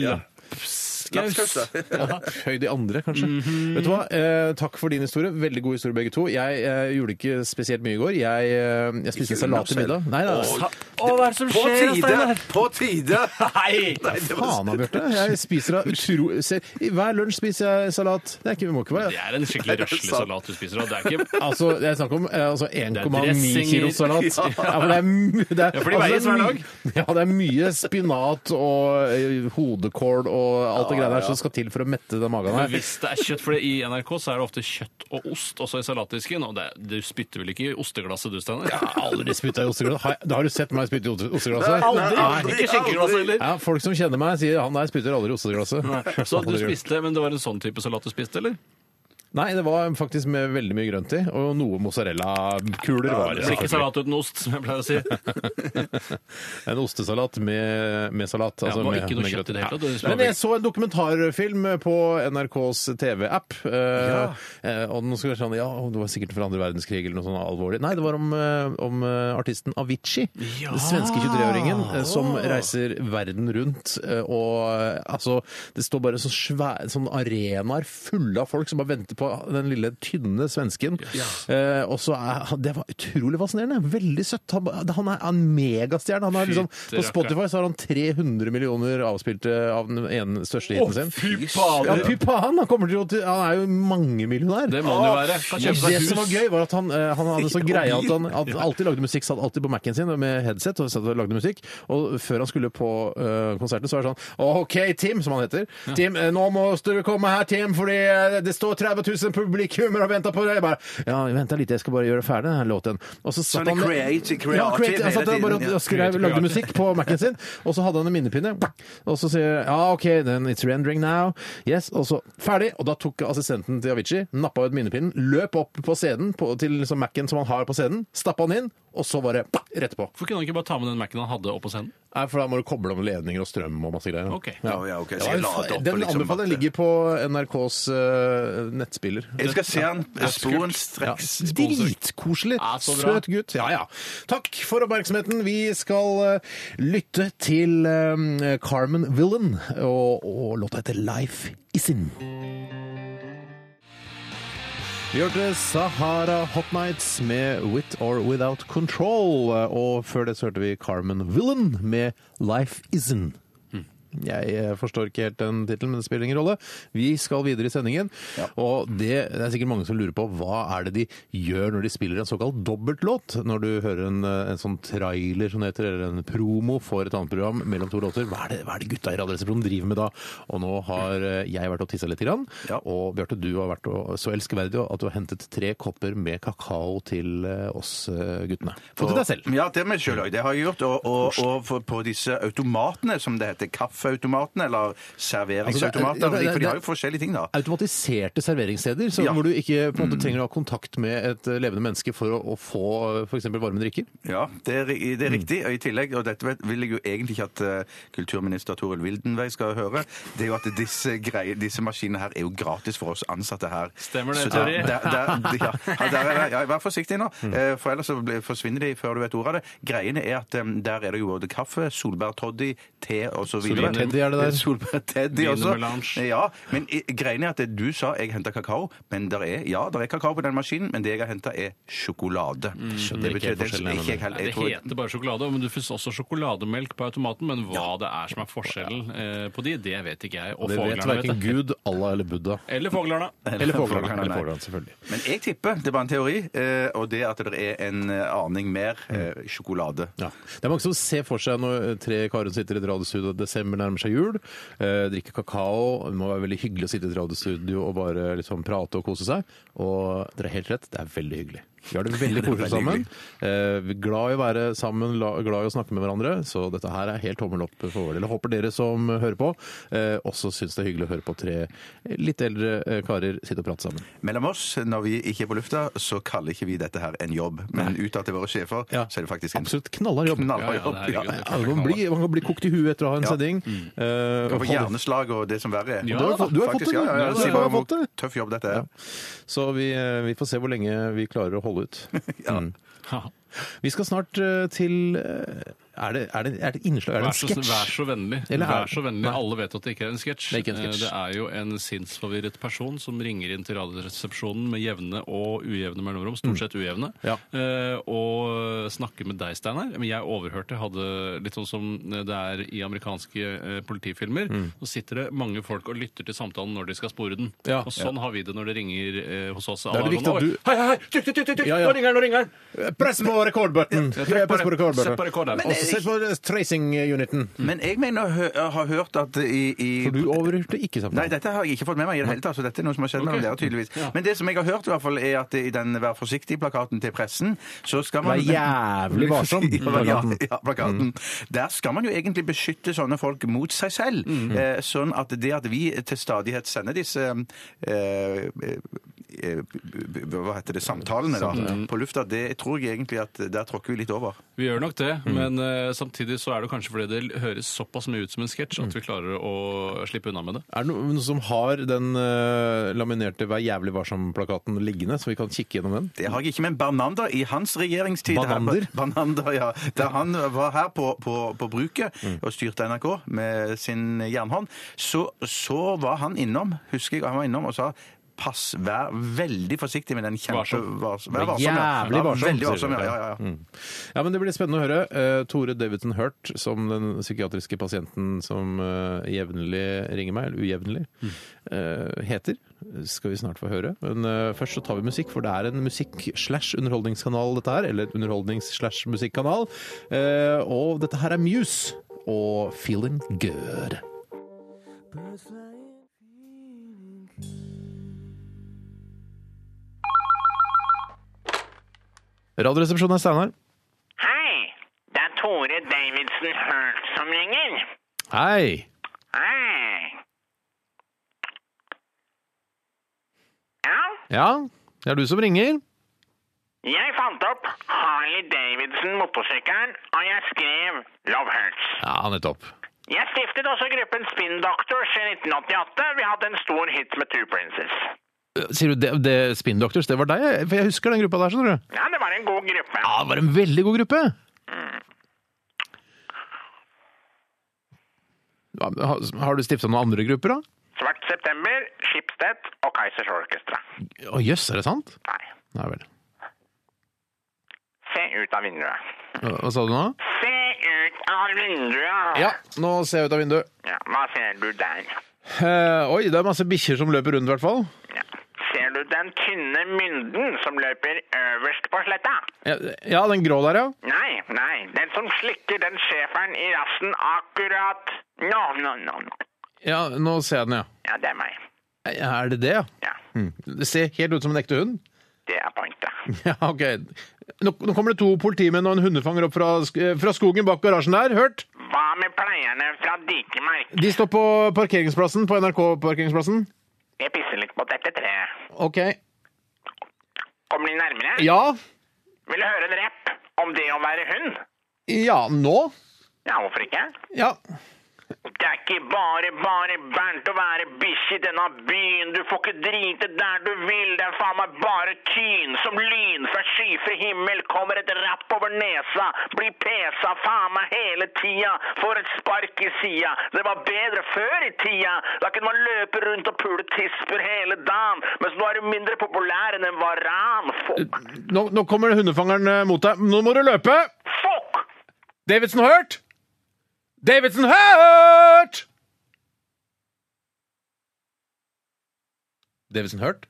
Blir Ja. Lapskaus. Ja. Høy de andre, kanskje. Mhm. Vet du hva? Eh, takk for din historie. Veldig god historie, begge to. Jeg eh, gjorde ikke spesielt mye i går. Jeg, eh, jeg spiste salat til middag. Nei, da. Sa- Å, hva er det som På skjer! Steinar? På tide! Nei! Nei, det var Faen da, Bjarte. Jeg spiser av utro... Se, i Hver lunsj spiser jeg salat. Det er ikke, må ikke være Det er en skikkelig røslig salat du spiser. og Det er ikke Altså, jeg snakker om eh, altså 1,9 kilo salat. Ja, for det er, det er, Ja, for de altså, veier er hver dag. Ja, det er mye spinat og eh, hodekål og alt det greiene der som skal til for å mette den magen her. hvis det er kjøtt, for i NRK så er det ofte kjøtt og ost også i salatdisken, og det, du spytter vel ikke i osteglasset du, Steinar? Jeg har aldri spytta i osteglasset. Har, har du sett meg spytte i oste- osteglasset? Aldri! Ikke skinkeglasset heller. Ja, folk som kjenner meg, sier han der spytter aldri i osteglasset. Så du spiste, men det var en sånn type salat du spiste, eller? Nei, det var faktisk med veldig mye grønt i, og noe mozzarella-kuler var det. blir ikke salat uten ost, som jeg pleier å si. En ostesalat med, med salat. Altså Ja, og med, ikke noe kjøtt i det hele tatt, Ja. Men jeg så en dokumentarfilm på NRKs TV-app. ja. eh, og nå skulle jeg sånn, ja, Det var sikkert fra andre verdenskrig eller noe sånt alvorlig. Nei, det var om, eh, om eh, artisten Avicii. Den svenske 23-åringen eh, som reiser verden rundt. eh, og eh, altså, det står bare så svære sånn arenaer fulle av folk som bare venter på den lille, tynne svensken. Eh, og så er Det var utrolig fascinerende. Veldig søtt. Han, han er en megastjerne. Han er, liksom, på Spotify så har han 300 millioner avspilte av den ene største hiten sin. fy Ja, fy faen! Han, kommer til å, han er jo mangemillionær. Det må han jo være. Kan kjøpe seg det som var hus. gøy, var at han, eh, han hadde så greie at han at alltid lagde musikk, satt alltid på Mac-en sin med headset og satt og lagde musikk. Og før han skulle på eh, konserten, så var det sånn OK, Tim, som han heter. Tim, eh, nå må du komme her, Tim, fordi eh, det står 30 000 publikummer og venta på deg. Jeg bare, ja, vent litt, jeg skal bare gjøre ferdig denne låten. Og så satt han creative- ja, creative. Han satt der bare og skrev, lagde musikk på Mac-en sin, og så hadde han en minnepinne. Og så sier ja, OK, then it's rendering now. Yes, og så ferdig. Og da tok assistenten til Avicii, nappa ut minnepinnen, løp opp på scenen på, til liksom Mac-en som han har på scenen, stappa den inn, og så bare rett på. Hvorfor kunne han ikke bare ta med den Mac-en han hadde opp på scenen? Nei, for da må du koble om ledninger og strøm og masse greier. Ok. Ja, ja, ok. Så jeg la det opp den liksom anbefaler at- ligger på NRKs eh, nettspiller. Jeg skal se han Ja, sporenstreks. Dritkoselig. Ja, så bra. Søt gutt. Ja, ja. Takk for oppmerksomheten. Vi skal eh, lytte til eh, Carmen Villan, og, og låta heter Life Isin. Vi hørte Sahara Hot Nights med With or Without Control. Og før det så hørte vi Carmen Villan med Life Isin. Jeg eh, forstår ikke helt den tittelen, men det spiller ingen rolle. Vi skal videre i sendingen. Og det, det er sikkert mange som lurer på hva er det de gjør når de spiller en såkalt dobbeltlåt? Når du hører en, eh, en sånn trailer som heter, eller en promo for et annet program mellom to låter. Hva er det, hva er det gutta i Radioresepsjonen driver med da? Og nå har eh, jeg vært og tissa litt, grann, Ja. og Bjarte, du har vært og, så elskverdig at du har hentet tre kopper med kakao til oss guttene. Få til deg selv. Ja, det sjøl òg. det har jeg gjort. Og, og, og for, på disse automatene, som det heter, kaffeautomatene eller serveringsautomater, Altså, det- det- for de har jo forskjellige ting, da. automatiserte serveringssteder, så Ja. hvor du ikke på en måte trenger å ha kontakt med et eh, levende menneske for å, å få f.eks. varme drikker. Ja, det er, ri- det er Mm. riktig. Og i tillegg, og dette vet- vil jeg jo egentlig ikke at eh, kulturminister Toril Wildenvey skal høre, det er jo at disse, greier, disse maskinene her er jo gratis for oss ansatte her. Stemmer det, Så Terje? der- der- ja, ja, der er det- ja, Vær forsiktig nå, Mm. eh, for ellers så blir- forsvinner de før du vet ordet av det. Greiene er at eh, der er det jo både kaffe, solbærtoddy, te og så videre. Solbærteddy er det der. Solbærteddy også. Wienermelange. Ja, men i- er at det- du sa jeg henta kakao, men der er, ja, der er kakao på den maskinen, men det jeg har henta er sjokolade. Skjønner ikke helt forskjellen ikke jeg heller. Nei, Jeg det tror- heter bare sjokolade, men du finnes også sjokolademelk på automaten. Men hva det er som er forskjellen eh, på de, det vet ikke jeg. Og Det vet foglerne verken det. Gud, Allah eller Buddha. Eller foglerne. Eller Foglerne. Foglerne, Eller nei. Foglerne, selvfølgelig. Men jeg tipper, det er bare en teori, eh, og det at det er en eh, aning mer eh, sjokolade. Ja. Det er mange som ser for seg når tre karer sitter i et radiostudio og desember nærmer seg jul, eh, drikker kakao. Det må være veldig hyggelig å sitte i et radiostudio og bare liksom prate og kose seg. Og dere har helt rett, det er veldig hyggelig. Vi har det veldig koselig sammen. Eh, glad i å være sammen, la- glad i å snakke med hverandre, så dette her er helt tommel opp for vår del. Jeg håper dere som hører på, eh, også syns det er hyggelig å høre på tre litt eldre eh, karer sitte og prate sammen. Mellom oss, når vi ikke er på lufta, så kaller ikke vi dette her en jobb. Men utad til våre sjefer, Ja. så er det faktisk en Absolutt knallhard jobb. knallhard Ja, ja, jobb. Ja. Ja, man, kan bli, man kan bli kokt i huet etter å ha en Ja. sending. Eh, Kan få hjerneslag og det som verre er. Du har, du har fått det, ja, ja, ja. ja, ja, ja, ja, ja, jobb dette er. Ja. Så vi, eh, vi får se hvor lenge vi klarer å holde ut. Mm. Vi skal snart eh, til eh, Er det, er det, er det innslag? Er det en sketsj? vær så vennlig. Eller er- Vær så vennlig. Nei. Alle vet at det ikke er en sketsj. Det er ikke en sketsj. Eh, Det er jo en sinnsforvirret person som ringer inn til Radioresepsjonen med jevne og ujevne mellomrom, stort sett ujevne, Mm. Ja. eh, og snakker med deg, Steinar. Men jeg overhørte, hadde litt sånn som det er i amerikanske eh, politifilmer. Så sitter det mange folk og lytter til samtalen når de skal spore den. Mm. Ja. Og sånn har vi det når det ringer eh, hos oss. er det viktig at du- Hei, hei, hei! Tykk, tykk, tykk, tykk! Ja, ja. Nå ringer han, nå ringer! Press på rekordbutton! Press på rekordbøtten rekordbutton! Sett på tracing-uniten. Men jeg mener å hø- å ha hørt at i, i For du overhørte ikke samtalen. Nei, dette har jeg ikke fått med meg i det hele tatt. Så dette er noe som har skjedd mellom dere, tydeligvis. Men det som jeg har hørt, i hvert fall, er at i den Vær forsiktig-plakaten til pressen, så skal man Vær jævlig varsom, ja, plakaten. ja, plakaten. Der skal man jo egentlig beskytte sånne folk mot seg selv. Eh, sånn at det at vi til stadighet sender disse eh, eh, Hva heter det? Samtalene da, på lufta, det tror jeg egentlig at der tråkker vi litt over. Vi gjør nok det, men eh, samtidig så er det kanskje fordi det høres såpass mye ut som en sketsj at vi klarer å slippe unna med det. Er det noen som har den eh, laminerte Vær jævlig varsom-plakaten liggende, så vi kan kikke gjennom den? Det har jeg ikke, men Bernander i hans regjeringstid her- Bernander, Banander, ja. Da han var her på, på, på bruket og styrte NRK med sin jernhånd, så, så var han innom, husker jeg, han var innom og sa Pass, vær veldig forsiktig med den kjempe... Varsom. Vær varsom, ja. jævlig Ja, varsom, Veldig varsom, ja. ja, ja. Mm. Ja, men Det blir spennende å høre. Eh, Tore Davidson Hurt, som den psykiatriske pasienten som eh, jevnlig ringer meg, eller ujevnlig, eh, heter, skal vi snart få høre. Men eh, først så tar vi musikk, for det er en musikk-slash-underholdningskanal dette her. Eller underholdnings-slash-musikkanal. Eh, og dette her er Muse og Feeling Good. Radioresepsjonen er Steinar. Hei, det er Tore Davidsen Hurt som ringer. Hei! Hei. Ja, Ja, det er du som ringer. jeg fant opp Harley Davidson motorsykkelen, og jeg skrev Love Hurts. Ja, nettopp. Jeg stiftet også gruppen Spin Doctors i 1988. Vi hadde en stor hit med Two Princes. Sier du det, det Spin Doctors, det var deg? For jeg husker den gruppa der, skjønner du. Ja, det var en god gruppe. Ja, det var en veldig god gruppe. Mm. Har, har du stifta noen andre grupper, da? Svart September, Schibsted og Kaizers Orchestra. Å jøss, er det sant? Nei, Nei vel. se ut av vinduet. Hva hva sa du nå? Se ut av vinduet! Ja, nå ser jeg ut av vinduet. Ja, hva ser du der? Eh, oi, det er masse bikkjer som løper rundt, i hvert fall. Ja. Ser du den tynne mynden som løper øverst på sletta? Ja, ja, den grå der, ja. Nei, nei, den som slikker den schæferen i rassen akkurat nå, nå, nå. Ja, Nå ser jeg den, ja. Ja, det er meg. Er det det, ja? Ja, Hm. Det ser helt ut som en ekte hund. det er pointet. Ja, ok. Nå, nå kommer det to politimenn og en hundefanger opp fra, fra skogen bak garasjen der. Hørt? Hva med pleierne fra Dikemark? De står på parkeringsplassen, på NRK-parkeringsplassen. Jeg pisser litt på dette treet. Ok. Kommer de nærmere? Ja. Vil du høre en rapp om det å være hund? Ja, nå? Ja, hvorfor ikke? Ja. Det er ikke bare bare Bernt å være bikkje i denne byen. Du får ikke drite der du vil. Det er faen meg bare tyn som lyn fra skyfri himmel. Kommer et rapp over nesa. Blir pesa faen meg hele tida. Får et spark i sida. Det var bedre før i tida. Da kunne man løpe rundt og pule tisper hele dagen. Mens nå er du mindre populær enn en varan. Fuck. Nå, nå kommer hundefangeren eh, mot deg. Nå må du løpe! Fuck! har hørt! Davidson hørt! Davidson hørt?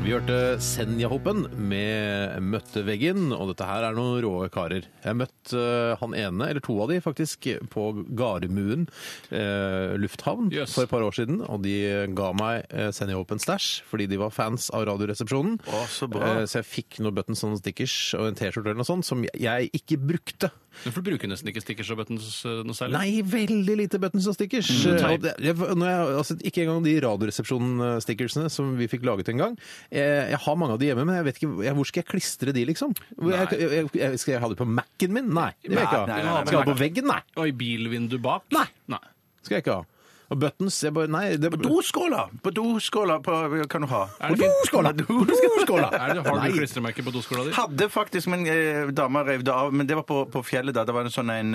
Vi hørte Senjahopen med Møtteveggen, og dette her er noen rå karer. Jeg møtte eh, han ene, eller to av de faktisk, på Garemuen eh, lufthavn yes. for et par år siden, og de ga meg eh, Senjahopen stæsj fordi de var fans av Radioresepsjonen. Å, så bra. Eh, så jeg fikk noen buttons og stickers og en T-skjorte eller noe sånt som jeg ikke brukte. For du bruker nesten ikke stickers og buttons eh, noe særlig. Nei, veldig lite buttons og stickers. Mm, Eh, og det, jeg, når jeg, altså, ikke engang de Radioresepsjonen-stickersene som vi fikk laget en gang. Jeg, jeg har mange av de hjemme, men jeg vet ikke jeg, hvor skal jeg klistre de, liksom? Hvor Jeg, jeg, jeg, skal jeg ha det på Mac-en min? Nei. det vil jeg ikke ha. Nei, nei, nei, nei, Skal jeg ha det på veggen? Nei. Og i bilvinduet bak? Nei. Skal jeg ikke ha. Og buttons jeg bare, Nei. Det, På doskåla! På doskåla på, kan du ha. På doskåla! På doskåla! Er det, har du klistremerke på doskåla di? Hadde faktisk, men eh, dama rev det av. Men det var på, på fjellet da. Det var en sånn en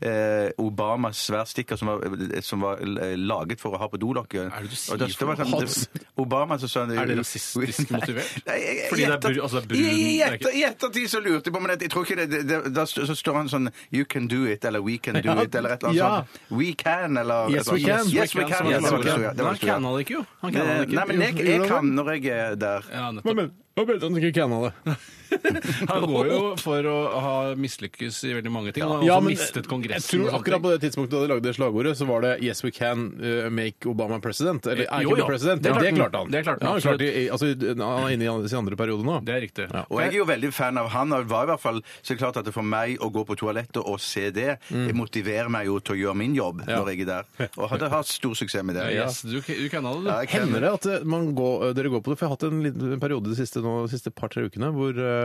eh, Obama-sværstikker som var, som var eh, laget for å ha på dolokket. Er det du Og det- sier det var for sånn- noe? det- Obama så sa Er det rasistisk motivert? Nei, jeg- jeg- Fordi det er altså det er brun- I, er etter, I ettertid så lurte jeg på, men jeg, jeg tror ikke det, det, det Da st- så står han sånn You can do it, eller We can do Ja, it, eller et eller annet ja. sånt. We can, eller Yes, et we eller annet Can. Yes, we can. Yes, we can. det så, ja. Det var han det så, canna det ikke, jo. Han Nei, canna det ikke. men jeg, jeg kan når jeg er der. Ja, nettopp. Men, men, du at han ikke canna det? Han går jo for å ha mislykkes i veldig mange ting. Han har Ja, også men mistet jeg Kongressen. tror sånne akkurat på det tidspunktet da de lagde slagordet, så var det 'Yes, we can uh, make Obama president'. Eller Eh, I jo, can be jo. president. Det Det, klarte han. klarte han. Det klarte han, Ja, absolutt. klarte i- altså, han er inne i sin andre periode nå. Det er riktig. Ja. Og jeg er jo veldig fan av han. og det var i hvert fall så klart at det for meg å gå på toalettet og se det, det motiverer meg jo til å gjøre min jobb Ja. når jeg er der. Og hadde hatt stor suksess med det. Yes, du, du canna det, du. Ja, jeg kan- Hender det at eh, man går, dere går på det? For jeg har hatt en liten periode de siste, nå, de siste par-tre ukene hvor, eh,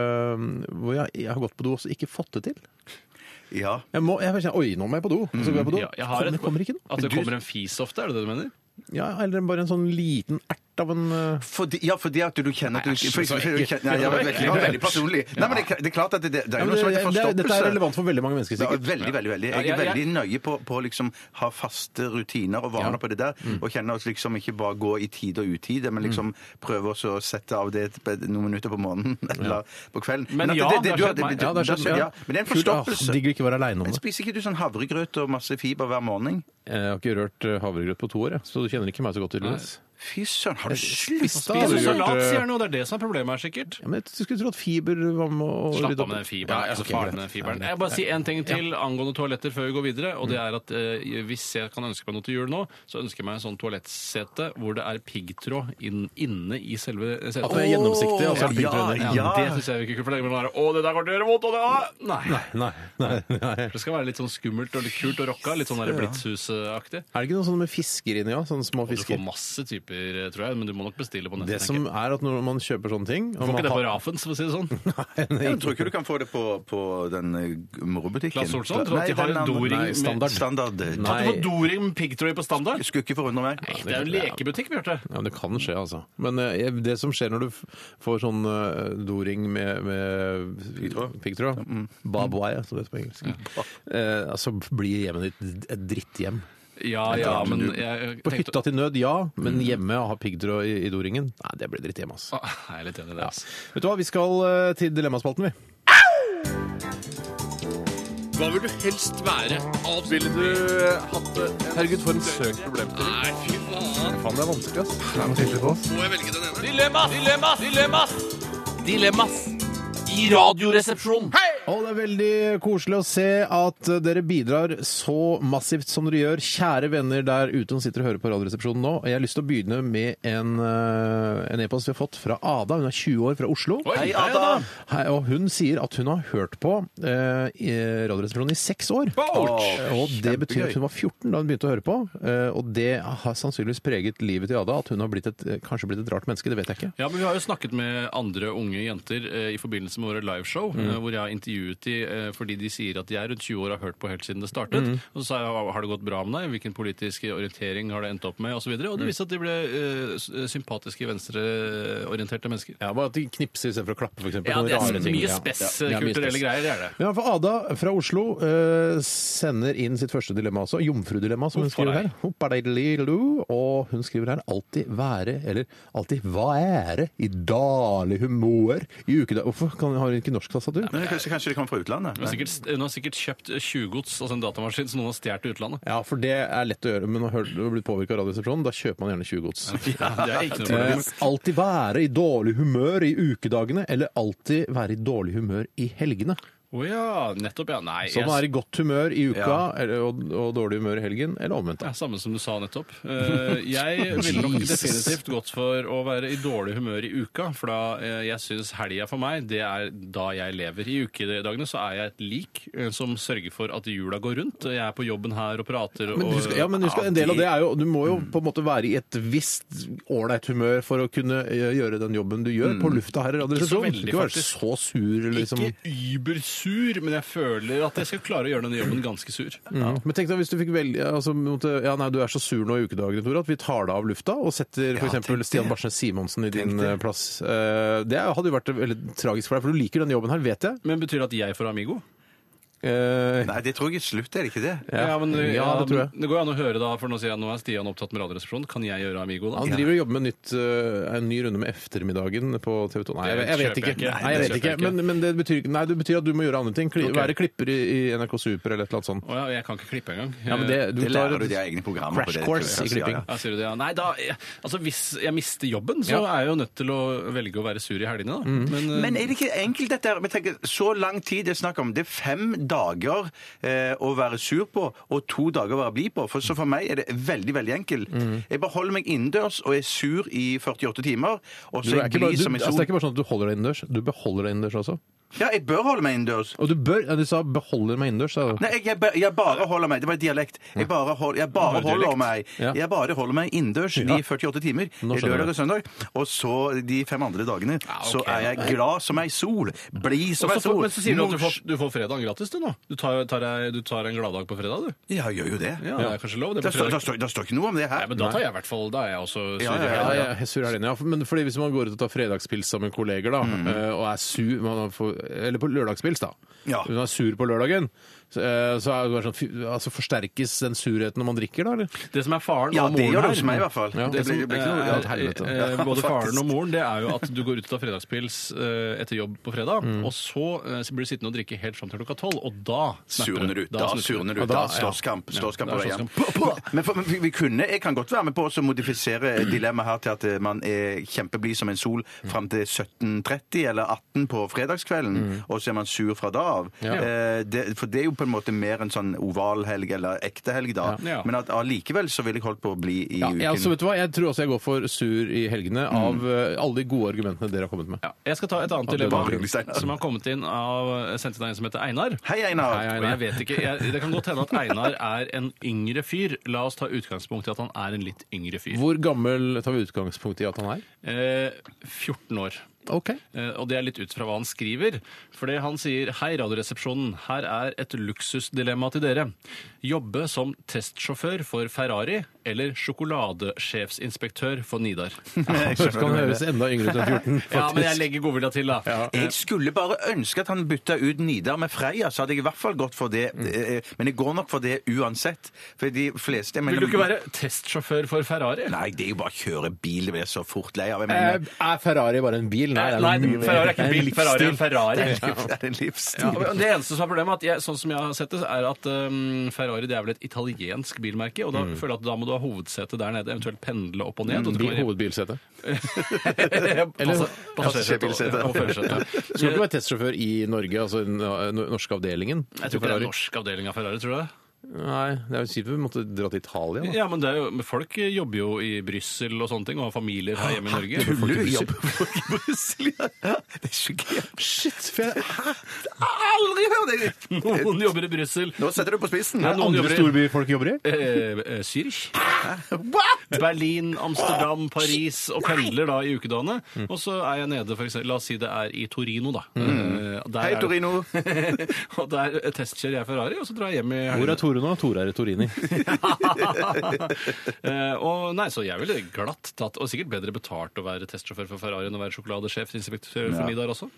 hvor jeg, jeg har gått på do og ikke fått det til. Ja. Jeg må, jeg Oi, nå må jeg på do. Så går jeg på do. Ja, jeg har kommer, et- kommer ikke noe. At det kommer en fis ofte, er det det du mener? Ja, eller bare en sånn liten ert av en uh... Fordi, ja, fordi at du kjenner at du Æsj, for- så ekkelt. Nei, jeg veldig, ja, veldig personlig. Nei, men det, det er klart at det, det er jo noe som det, heter er- Dette er relevant for veldig mange mennesker, Ja, sikkert. veldig, veldig. veldig. Jeg er jeg- jeg- veldig nøye på på å liksom ha faste rutiner og vaner på det der. Og kjenner at liksom ikke bare gå i tide og utide, men liksom prøve også å sette av det noen minutter på morgenen eller på kvelden. Men ja, det har du skjedd meg. Ja, det har skjedd, ja. Men det er en forstoppelse. Digg forstoppelse. Ikke være aleine om Men det. spiser ikke du sånn havregrøt og masse fiber hver morgen? Jeg har ikke rørt eh, havregrøt på to år, jeg, kjenner ikke meg så godt, tydeligvis. Fy søren, har du slutta? Spiser havregrøt, salat, eh, sier han jo. Det er det som er problemet her, sikkert. Ja, men jeg skulle tro at fiber var med å Slapp rydde av med den fiberen. Ja, altså er så ok, farlig greit. med den fiberen. Jeg bare si en ting til angående toaletter før vi går videre. Og det er at eh, hvis jeg kan ønske meg noe til jul nå, så ønsker jeg meg en sånn toalettsete hvor det er piggtråd inn, inne i selve setet. At det er gjennomsiktig, og så er det Ja, piggtråd ja. Det syns jeg ikke kult. For det er bare, Å, det der kommer til å gjøre vondt! Og det! Nei. Nei, nei, nei. Det skal være litt sånn skummelt og litt kult og rocka. Litt sånn der Blitzhus-aktig. Er det ikke noe sånn med fisker inni, òg? Sånne små Og du fisker? får masse typer, tror jeg, men du må nok bestille på nettet. Det som tenker jeg. er at når man kjøper sånne ting Du får ikke det på Rafens, for å si det sånn. Nei, Jeg tror ikke du kan få det på, på den eh, morobutikken. Claes Olsson, tror du at de har den en doring Nei, med- standard. standard. Nei. Kan du få doring med piggtråd på standard? Skulle ikke forundre meg. Det er jo en lekebutikk, Bjarte. Ja, Det kan skje, altså. Men eh, det som skjer når du f- får sånn eh, doring med, med Piggtråd. piggtråd, barbed som det heter på engelsk, eh, altså blir hjemmet ditt et dritthjem. Ja, ja, men jeg På tenkte hytta til nød, ja, men hjemme å ha piggtråd i, i doringen, nei, det blir dritthjem, altså. Ah, Jeg er litt enig i det. Altså. Vet du hva, vi skal eh, til Dilemmaspalten, vi. Hva vil du helst være? Ville du hatt det? Herregud, for en søk problemstilling. Nei, fy faen. Faen, det er vanskelig, ass. Må jeg velge den ene? Dilemmas! Dilemmas! Dilemmas! Dilemmas! I radioresepsjonen. Og det er veldig koselig å se at dere bidrar så massivt som dere gjør. Kjære venner der ute som sitter og hører på Radioresepsjonen nå. Jeg har lyst til å begynne med en eh, en e-post vi har fått fra Ada. Hun er 20 år fra Oslo. Oi, Hei, hei, Ada! Hei, og hun sier at hun har hørt på eh, Radioresepsjonen i seks år. Ouch! Og det betyr at hun var 14 da hun begynte å høre på. eh, Og det har sannsynligvis preget livet til Ada. At hun har blitt et, kanskje blitt et rart menneske. Det vet jeg ikke. Ja, men Vi har jo snakket med andre unge jenter eh, i forbindelse med våre liveshow, Mm. eh, hvor jeg har intervjuet de eh, fordi de sier at de er rundt 20 år og har hørt på helt siden det startet. Mm. Og så sa jeg har det gått bra med deg, hvilken politisk orientering har det endt opp med, osv. Og, så. Mm. og det viste at de ble s- sympatiske, venstreorienterte mennesker. Ja, Bare at de knipser istedenfor å klappe, f.eks. Ja, det er mye spess Ja, kulturelle spess. greier, det er det. Ja, for Ada fra Oslo uh, sender inn sitt første dilemma også. Jomfrudilemma, som hun skriver her. Og hun skriver her 'alltid være', eller 'alltid være' i dårlig humør i ukedag... Hvorfor kan, har hun ikke norsk tastatur? Men kanskje, kanskje de kommer fra utlandet? Hun har sikkert, hun har sikkert kjøpt tjuvgods, altså en datamaskin, som noen har stjålet i utlandet. Ja, for det er lett å gjøre, men når du har blitt påvirka av Radioresepsjonen, da kjøper man gjerne tjuvgods. Ja, det er ikke noe Eh, alltid være i dårlig humør i ukedagene, eller alltid være i dårlig humør i helgene. Å ja, nettopp, ja. Nei, Så man er i godt humør i uka Ja. eller, og, og dårlig humør i helgen, eller omvendt. Det da. er samme som du sa nettopp. Eh, Jeg ville nok Jesus. definitivt gått for å være i dårlig humør i uka, for da eh, jeg syns helga for meg, det er da jeg lever. I ukedagene så er jeg et lik eh, som sørger for at jula går rundt. Jeg er på jobben her og prater og Men husk, ja, men husk, en del av det er jo Du må jo på en måte være i et visst ålreit humør for å kunne eh, gjøre den jobben du gjør på lufta her i Ikke så Radioresepsjonen. Du veldig, ikke være faktisk. så sur, liksom. Ikke übersur, men jeg føler at jeg skal klare å gjøre denne jobben ganske sur. Ja. Men tenk deg hvis du fikk velge altså, måtte, ja, nei, Du er så sur nå i ukedagene, Tore, at vi tar deg av lufta og setter for Ja, tenk Stian. Barsnes Simonsen i din det. eh, plass. Eh, Det hadde jo vært veldig tragisk for deg, for du liker denne jobben her, vet jeg. Men betyr det at jeg får Amigo? Eh, Nei, det tror jeg er slutt, er det ikke det? Ja, men, Ja, det tror jeg. men Det går jo an å høre, da, for nå sier jeg nå er Stian opptatt med Radioresepsjonen. Kan jeg gjøre Amigo, da? Han driver og jobber med nytt, eh, en ny runde med Eftermiddagen på TV 2. Nei, jeg, jeg vet ikke. Nei, jeg vet ikke. Men, men det, betyr, nei, det betyr at du må gjøre andre ting. Kli, Ok. Være klipper i, i NRK Super eller et eller annet sånt. Å ja, jeg kan ikke klippe engang. Ja, men det, du Det tar lærer du de egne programmer på crash det. course i Ja, ja. klipping. Ja, sier du det, ja. Nei, da, jeg- altså Hvis jeg mister jobben, så Ja. er jeg jo nødt til å velge å være sur i helgene. da. Mm. Men, eh, Men er det ikke enkelt dette her? Men tenk, Så lang tid det er snakk om. Det er fem dager eh, å være sur på, og to dager å være blid på. For, så for meg er det veldig veldig enkelt. Mm. Jeg bare holder meg innendørs og er sur i 48 timer. Og Du så er jeg ikke bare, blid du, som en altså, det er ikke bare sånn at du holder deg innendørs, du beholder deg innendørs også. Ja, jeg bør holde meg innendørs. Og du bør ja, Du sa 'beholder meg innendørs', sa du. Nei, jeg, jeg, jeg bare holder meg Det var dialekt. Jeg bare, hold, jeg bare holder dialekt. meg Ja. Jeg bare holder meg innendørs Ja. de 48 timer. Nå skjønner Lørdag og søndag. Og så de fem andre dagene så er jeg glad som ei sol. Blid som og ei så får- sol. men så sier du at du Mors- får, du får fredagen gratis, du nå. Du tar, tar, deg- du tar en gladdag på fredag, du. Ja, jeg gjør jo det. Ja, det er kanskje lov. Det Det på står, fredag. det, står, det står ikke noe om det her. Nei, men da tar jeg i hvert fall Da er jeg også sur Ja, ja, ja, Ja, Ja, jeg er sur helgen, ja. Men fordi hvis man går ut og tar fredagspils sammen med kolleger, da, eh, og er sur man får, Eller på lørdagspils, da. Ja. Hun er sur på lørdagen, eh, så er det bare sånn, altså, forsterkes den surheten når man drikker, da? eller? Det som er faren Ja, og det moren gjør det her hos meg i hvert fall. Ja. Det Det blir, blir ikke noe er, ja, et helvete. eh, Ja, både faren og moren, det er jo at du går ut og tar fredagspils eh, etter jobb på fredag, Mm. og så eh, så blir du sittende og drikke helt fram til klokka tolv, og da snapper Surner du. Da snapper surner du. Ja, da- Da ja. slåsskamp. Slåsskamp Ja, på da er veien. slåsskamp. Men, for, men vi, vi kunne, jeg kan godt være med på å modifisere dilemmaet her til at eh, man er kjempeblid som en sol fram til 17.30 eller 18 på fredagskvelden, og så er man sur fra da av. Ja. Eh, det, for det er jo på en måte mer en sånn ovalhelg eller ekte helg da. Ja. Men at allikevel så ville jeg holdt på å bli i Ja, uken. Ja, altså, vet du hva? jeg tror også jeg går for sur i helgene av eh, alle de gode argumentene dere har kommet med. Ja, jeg skal ta et annet det var dilemma som har kommet inn av sendt inn av en som heter Einar. Hei, Einar. Hei, Og jeg vet ikke, jeg, Det kan godt hende at Einar er en yngre fyr. La oss ta utgangspunkt i at han er en litt yngre fyr. Hvor gammel tar vi utgangspunkt i at han er? Eh, 14 år. Ok. Eh, Og det er litt ut fra hva han skriver. Fordi han sier Hei, Radioresepsjonen. Her er et luksusdilemma til dere. Jobbe som testsjåfør for Ferrari eller sjokoladesjefsinspektør for Nidar. Så kan han høres enda yngre ut enn 14, faktisk. Ja, men jeg legger godvilja til, da. Jeg skulle bare ønske at han bytta ut Nidar med Freia, så hadde jeg i hvert fall gått for det. Eh, Men jeg går nok for det uansett. For de fleste jeg Vil mener- du ikke være testsjåfør for Ferrari? Nei, det er jo bare å kjøre bil. Det blir så fort lei av. Jeg Eh, Er Ferrari bare en bil? Nei, det er mye mer. Ferrari er ikke en bil. Ferrari er en Ferrari. det er en livsstil. Ja, men det eneste som er problemet, at jeg, sånn som jeg har sett det, er at um, Ferrari det er vel et italiensk bilmerke, og da føler jeg at da må du ha hovedsete der nede, eventuelt pendle opp og ned. og du Bil, kan- hovedbilsete. Eller passasjerbilsete. og førersete. Skal du ikke være testsjåfør i Norge, altså den norske avdelingen? Jeg tror ikke det er norsk avdeling av Ferrari, tror du det? Nei, det er jo kjipt vi måtte dra til Italia. Da. Ja, men, det er jo, men folk jobber jo i Brussel og sånne ting, og har familier her hjemme i Norge. Tuller du? Jobber folk i Brussel? Ja, det er sjokkert. Shit! For jeg, hæ? Aldri hørt det! Noen jobber i Brussel. Nå setter du på spissen. Ja, noen Andre jobber i storbyer folk jobber i? eh, eh, Zürich. Berlin, Amsterdam, Paris, og pendler da i ukedagene. Og så er jeg nede, for eksempel, la oss si det er i Torino, da. Eh, der Hei, er- Torino. og der testkjører jeg Ferrari, og så drar jeg hjem i Hvor er Tore nå? Tore Retorini. Eh, og nei, så jeg ville glatt tatt, og sikkert bedre betalt å være testsjåfør for Ferrari enn å være sjokoladesjef inspektør for Midar også.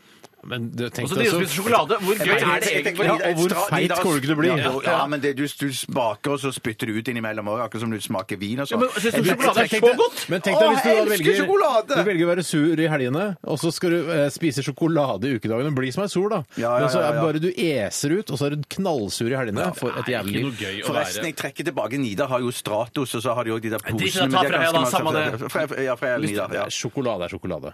Men det, tenk Og så deg de som spiser sjokolade, hvor gøy er det egentlig? Ja, og hvor feit kommer du ikke til å bli? Ja, ja, men det, du, du smaker, og så spytter du ut innimellom òg, akkurat som du smaker vin og Ja, sånn. men Syns du sjokolade er så godt? Men tenk deg hvis du velger, sjokolade! du velger å være sur i helgene, og så skal du eh, spise sjokolade i ukedagene. Bli som ei sol, da. Ja, ja, Men så er ja. bare du eser ut, og så er du knallsur i helgene. For et jævlig liv. Forresten, jeg trekker tilbake. Nidar har jo Stratos, og så har de òg de der posene. ta da, samme det. Ja. Ja. Sjokolade er sjokolade.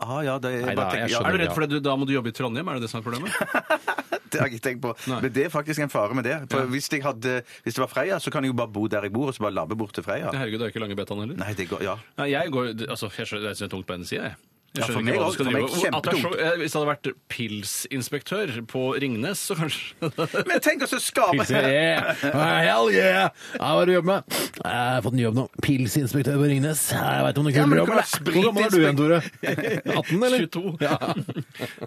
Ah, ja, det er, Nei, da, jeg tenker- ja, skjønner Er du redd for det? Du, da må du jobbe i Trondheim? Er det det som er problemet? Det har jeg ikke tenkt på. Nei. Men det er faktisk en fare med det. For hvis, jeg hadde, hvis det var Freia, så kan jeg jo bare bo der jeg bor, og så bare labbe bort til Freia. Herregud, det er ikke lange betaen heller. Nei, det går, ja. Nei, jeg går, altså, jeg skjønner, jeg synes det er tungt på en side, jeg. Jeg skjønner ikke hva du skal drive at det er så, eh, Hvis det hadde vært pilsinspektør på Ringnes, så kanskje Men tenk oss å skape Yeah. Hell yeah! Ja, hva har du jobbet med? Jeg har fått ny jobb nå. Pilsinspektør på Ringnes. Jeg vet om noen Ja, men du kan være Hvor gammel er du igjen, Tore? 18, eller? 22. Ja.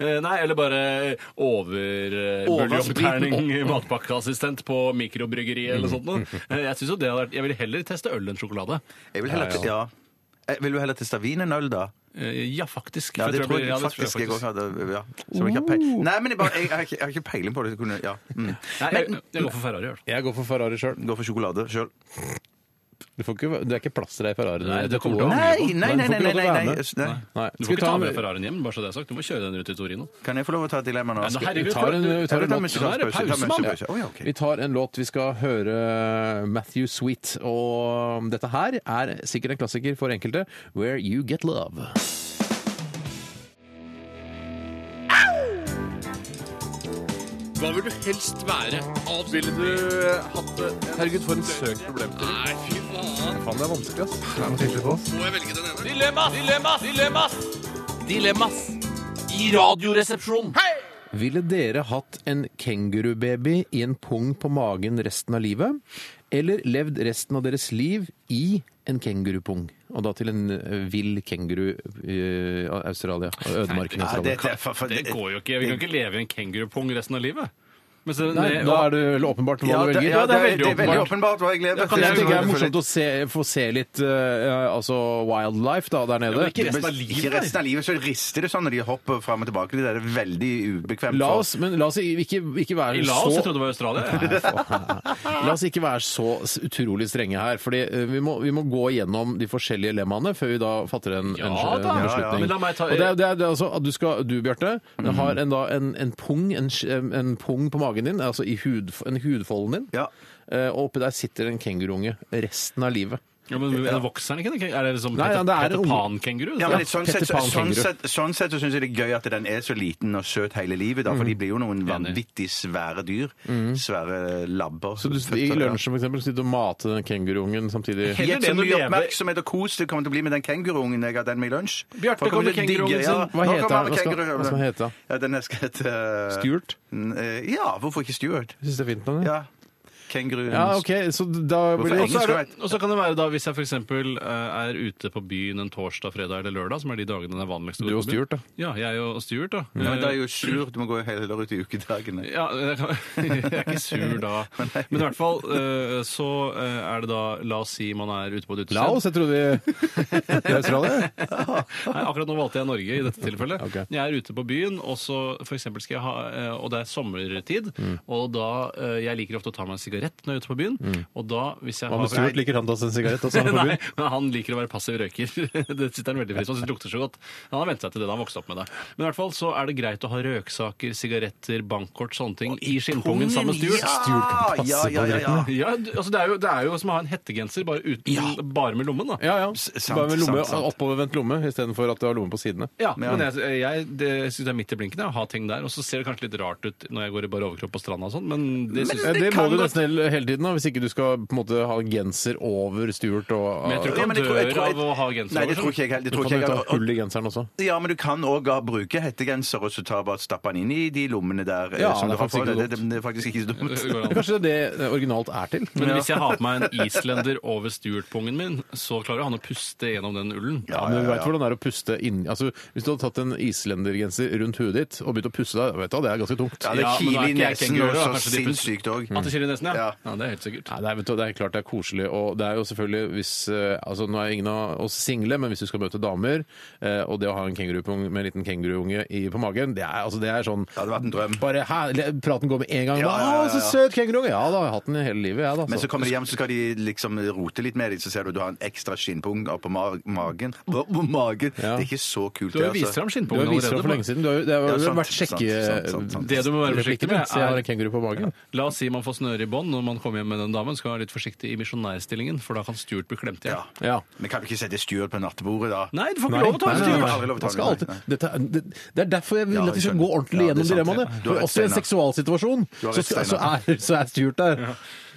Eh, Nei, eller bare overbuljongterning matpakkeassistent på mikrobryggeri eller sånt noe. Eh, Jeg synes jo det hadde vært Jeg ville heller teste øl enn sjokolade. Jeg vil heller, ja. Eh, Vil du heller til stavinenøl, da? Eh, Ja, faktisk. Ja, For det tror jeg faktisk jeg også òg hadde. Ja. Som jeg har peil... Nei, men jeg, bare, jeg, har ikke, jeg har ikke peiling på det. så Kunne, ja. mm. Nei, jeg, jeg går for Ferrari. i hvert fall. Jeg går for Ferrari sjøl. Gå for sjokolade sjøl. Det er ikke plass til deg i Ferrari. Nei, det kommer til å. Nei, nei, nei. du får nei, ikke nei, nei, nei. Nei. Du får ikke ta med Ferrarien hjem, bare så det er sagt. Du må kjøre den rundt i Torino. Kan jeg få lov å ta et dilemma nå? Nei, nå, Vi tar en, vi tar en låt. musikalsk er det. Vi tar pause, mann. musikalsk pause. Ja. Vi tar en låt. Vi skal høre Matthew Sweet. Og dette her er sikkert en klassiker for enkelte. Where You Get Love. Hva vil du helst være? Ville du hatt det? Herregud, for en søk problem. Nei, fy faen. Faen, det er vanskelig, ass. Det er noe tydelig på oss. Må jeg velge den ene? Dilemmas! Dilemmas! Dilemmas! Dilemmas! I radioresepsjonen. Hei! Ville dere hatt en kengurubaby i en pung på magen resten av livet? Eller levd resten av deres liv i en kengurupung? Og da til en eh, vill kenguru i Australia. Ødemarken i Australia. det, det, for, for, Det går jo ikke. Vi kan ikke leve i en kengurupung resten av livet. Men så, Nei, da er det vel åpenbart hva ja, du velger. ja, det, er, veldig åpenbart. hva jeg gleder Ja, kan Jeg jeg tenker det er morsomt å se, få se litt eh, altså wildlife da, der nede. Ja, ikke resten av livet. Ikke resten av livet, så rister det sånn når de hopper fram og tilbake. Det er veldig ubekvemt. La oss, men la oss ikke, ikke være I Laos, jeg så trodde det var Australia. La oss ikke være så s- utrolig strenge her. fordi eh, vi må, vi må gå gjennom de forskjellige lemmaene før vi da fatter en, Ja en, da. en Ja, ja. beslutning. Men la meg ta- Og det, er- det, er- det er altså at du skal, du Bjarte, Mm. har en, da, en, en pung en, sk- en pung på magen din, altså i hud, en hudfolden din. Ja. Eh, Og oppi der sitter en kenguruunge resten av livet. Ja, men den vokser den ikke? Er det liksom Nei, ja, det er en? Ja, men sånn, sett, sånn, sett, sånn sett så syns jeg det er gøy at den er så liten og søt hele livet, da, for de blir jo noen vanvittig svære dyr. Svære labber. Så du, I lunsjen for eksempel, sitter du og mater den kenguruungen samtidig Heller Gjett det så mye oppmerksomhet og kos det kommer til å bli med den kenguruungen jeg har den med i lunsj. Bjarte kommer med kenguruungen sin. Hva heter han? Hva skal- hva skal han hete? Ja, den skal hete uh, Stuart? Ja, hvorfor ikke Stuart? Syns det er fint. navn, ja. Ja. Kenguruen Ja, OK, så da blir det Og så, er Engelsk, det, og så kan det være da, hvis jeg f.eks. er ute på byen en torsdag, fredag eller lørdag, som er de dagene det er vanligst å Du gå og på byen. Stuart, da. Ja, jeg og Stuart, da. Ja, men da er jo sur. Du må gå heller ut i ukedagene. Ja, jeg, kan, jeg er ikke sur da. Men i hvert fall eh, så eh, er det da La oss si man er ute på et utested. Laos, jeg trodde vi i Australia. Nei, akkurat nå valgte jeg Norge i dette tilfellet. Ok. Jeg er ute på byen, og så for eksempel skal jeg ha eh, Og det er sommertid, og da eh, Jeg liker ofte å ta meg en sigarett når jeg er ute på byen. Og da, hvis jeg Hva med Stuart? Liker han å ta seg en sigarett? også, han på Nei, byen? men han liker å være passiv røyker. det sitter han veldig pris på. Han syns det lukter så godt. Han har vent seg til det da han vokste opp med det. Men i hvert fall så er det greit å ha røksaker, sigaretter, bankkort, sånne ting i skinnpungen sammen med Stuart. Stuart kan passe ja, ja, ja, ja. Ja, du- altså det, er jo, det er jo som å ha en hettegenser, bare, uten, bare med lommen. da. Ja, ja. sant, Bare med lomme, sant, sant. oppovervendt lomme istedenfor at du har lomme på sidene. Ja, men jeg, jeg det synes det er midt i blinken jeg, å ha ting der. Og så ser det kanskje litt rart ut når jeg går i bare overkropp på stranda og sånn, men det synes Eh, jeg Det, må du nesten hele, hele tiden, da, hvis ikke du skal på en måte ha genser over Stuart. Og, Men jeg tror ikke men han jeg tror- jeg dør av å ha genser Nei, det tror ikke jeg heller. Du kan jo ta hull i genseren også. Ja, men du kan òg bruke hettegenser og så ta bare stappe den inn i de lommene der. eh, Ja, som det er du har faktisk på. ikke det, det, det er faktisk ikke så dumt. Kanskje det er det originalt er til. Men hvis jeg har på meg en islender over Stuart-pungen min, så klarer han å puste gjennom den ullen. Ja, men du vet hvordan det er å puste inn altså, Hvis du hadde tatt en islendergenser rundt huet ditt og begynt å puste deg, vet du, det er ganske tungt. Ja, det er kiler i nesen og så sinnssykt òg. At det kiler i nesen, ja. Ja. ja. Det er helt sikkert. Nei, det, er, vet du, det er klart det er koselig, og det er jo selvfølgelig hvis eh, altså Nå er ingen av oss single, men hvis du skal møte damer, eh, og det å ha en kengurupung med en liten kenguruunge i- på magen, det er, altså, det er sånn Det hadde vært en drøm. Bare hæ, praten går med en gang. Ja, ja, ja, «Å, så ja. søt kenguruunge! Ja da, jeg har hatt den hele livet, jeg, da. Men så kommer de hjem, så skal de liksom rote litt med dem, så ser du du har en ekstra skinnpung oppå ma magen. På magen. Ja. Det er ikke så kult, Du har jo det, vist altså. fram Du har vist fram for lenge siden. Du har, jo- det har Ja, sant, vært sjekke... sant, sant, sant, sant. Det du må være forsiktig med, Så jeg har er en kenguru på magen. La oss si man får snøre i bånd når man kommer hjem med den damen. Skal være litt forsiktig i misjonærstillingen, for da kan Stuart bli klemt igjen. Ja. Ja. Men kan du ikke sette Stuart på nattebordet, da? Nei, du får ikke lov å ta en nei, Stuart! dette, er- det, det er derfor jeg vil at vi skal gå ordentlig Ja, gjennom dilemmaene. også i en seksualsituasjon så, så, så, er, så er Stuart der.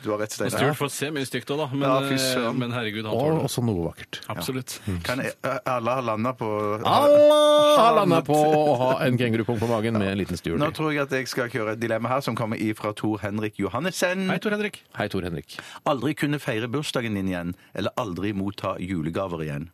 Du har rett, Og Steinar. Stuart får se mye stygt òg, da. Men, Ja, fy eh, søren. men herregud, han Og tåler det. også noe vakkert. Absolutt. Kan jeg, alle ha landa på Allah landa på å ha en kengurupung på magen med en liten Nå Stuart. i. tror jeg at jeg skal kjøre et dilemma her som kommer ifra Tor Henrik Johannessen. Hei, Tor Henrik. Hei, Tor Henrik. Aldri kunne feire bursdagen din igjen, eller aldri motta julegaver igjen.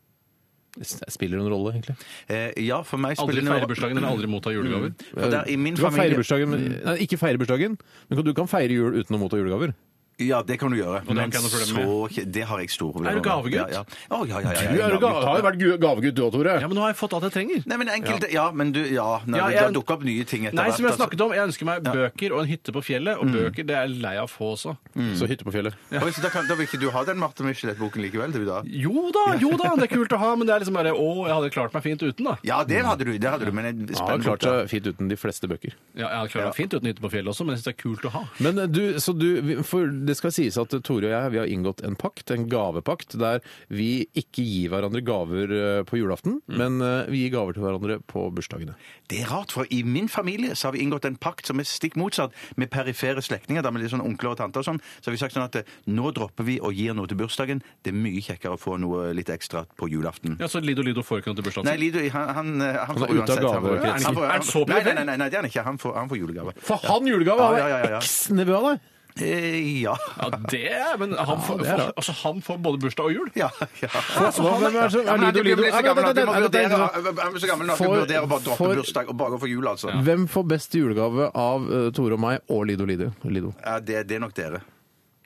Spiller det noen rolle, egentlig? Eh, ja, for meg Aldri spiller Aldri feire bursdagen eller aldri motta julegaver. For der, i min Du kan feire familie bursdagen, men- nei, ikke feire bursdagen, men du kan feire jul uten å motta julegaver. Ja, det kan du gjøre. det har ikke jeg noe problem så Det har jeg store problemer Er du gavegutt? Ja, ja. Å, ja, ja, ja, ja, Du er jo ga- har jo vært gu- gavegutt du òg, Tore. Ja, men nå har jeg fått alt jeg trenger. Nei, men enkelte Ja, men du Ja, nei, Ja, det jeg- dukket opp nye ting etter Nei, som jeg altså. snakket om, jeg ønsker meg bøker og en hytte på fjellet. Og bøker det er jeg lei av å få også. Så hytte på fjellet. Oi, så da, kan, da vil ikke du ha den Marte Michelet-boken likevel, du da? Jo da, jo da, det er kult å ha, men det er liksom bare Å, jeg hadde klart meg fint uten, da. Ja, det hadde du, det hadde du, men en Ja, har spennende klart bok, da. seg fint uten de fleste bøker. Ja, jeg hadde klart meg fint uten hytte på fjellet også, men jeg syns det er kult å ha. Men eh, du, så du, for det skal sies at Tore og jeg vi har inngått en pakt, en gavepakt, der vi ikke gir hverandre gaver eh, på julaften, men eh, vi gir gaver til hverandre på bursdagene. Det er rart, for i min familie så har vi inngått en pakt som er stikk motsatt med perifere slektninger, da med litt sånn onkler og tanter og sånn. Så har vi sagt sånn at eh, nå dropper vi og gir noe til bursdagen. Det er mye kjekkere å få noe litt ekstra på julaften. Ja, Så Lido Lido får ikke noe til bursdagen Nei, sin? Lido, han, han, han, er får ute av uansett- han får- gavekretsen. han får- Er han så Nei, nei, nei, nei, nei, det er han ikke. Han får, han får julegave. For han julegave Ja, var ja, ja, ja. eks-nevø av deg! Eh, ja. Ja, det er Men han får, det er altså, han får både bursdag og jul? Ja, ja. Hva- Hvem er Ja, er han Lido er Lido? Ja, Han er så gammel at vurderer å bare droppe bursdag og bare jul, altså. Hvem får best julegave av eh, Tore og meg og Lido Lido? Lido. Ja, det, det er nok dere.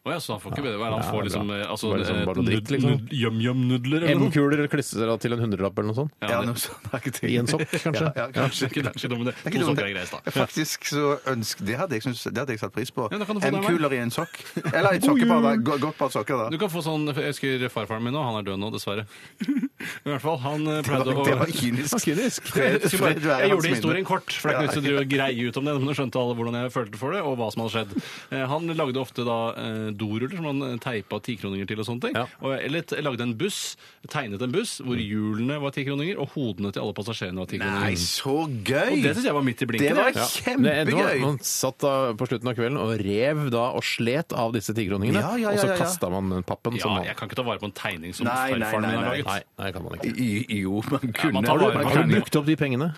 Å ja, så han får ikke bedre være. Han Ja, får bra. liksom eh, altså, Bare sånn bare noe dritt, liksom. nud- Yum-yum-nudler eller noe? M-kuler klistra til en hundrelapp eller noe sånt? Ja, noe sånt. Det er ikke. I en sokk, kanskje? Ja, ja, kanskje. Det er ikke dumt, det. Det er ikke To dumt, sokker det. er greit, da. Faktisk så ønsk... Det hadde jeg, synes, det hadde jeg satt pris på. Ja, da kan du få det. M-kuler i en sokk. Eller et sokkepar. da. Go- Godt par sokker, da. Du kan få sånn Jeg husker farfaren min nå, han er død nå, dessverre. I hvert fall, han eh, Det var, pleide å det var kynisk. Kynisk. Fred, Jeg, fred jeg hans gjorde historien minne. kort, for det er ikke vits i å drive og greie ut om det. Men nå skjønte alle hvordan jeg følte for det, og hva som hadde skjedd. Eh, Han lagde ofte da eh, doruller som man teipa tikroninger til og sånne ting. Ja. Og, eller t- lagde en buss, tegnet en buss hvor hjulene var tikroninger, og hodene til alle passasjerene var Nei, tikroninger. så gøy! Og det syns jeg var midt i Det blinken. var jeg. Det, det var, kjempegøy! man satt da på slutten av kvelden og rev da og slet av disse tikroningene, Ja, ja, ja, og så ja, ja. kasta man pappen som Ja, man jeg kan ikke ta vare på en tegning som Nei, nei, farfaren min nei, har nei. laget. Nei, nei, kan man ikke. I- Jo, man kunne tar vare på Har du tegninger. brukt opp de pengene?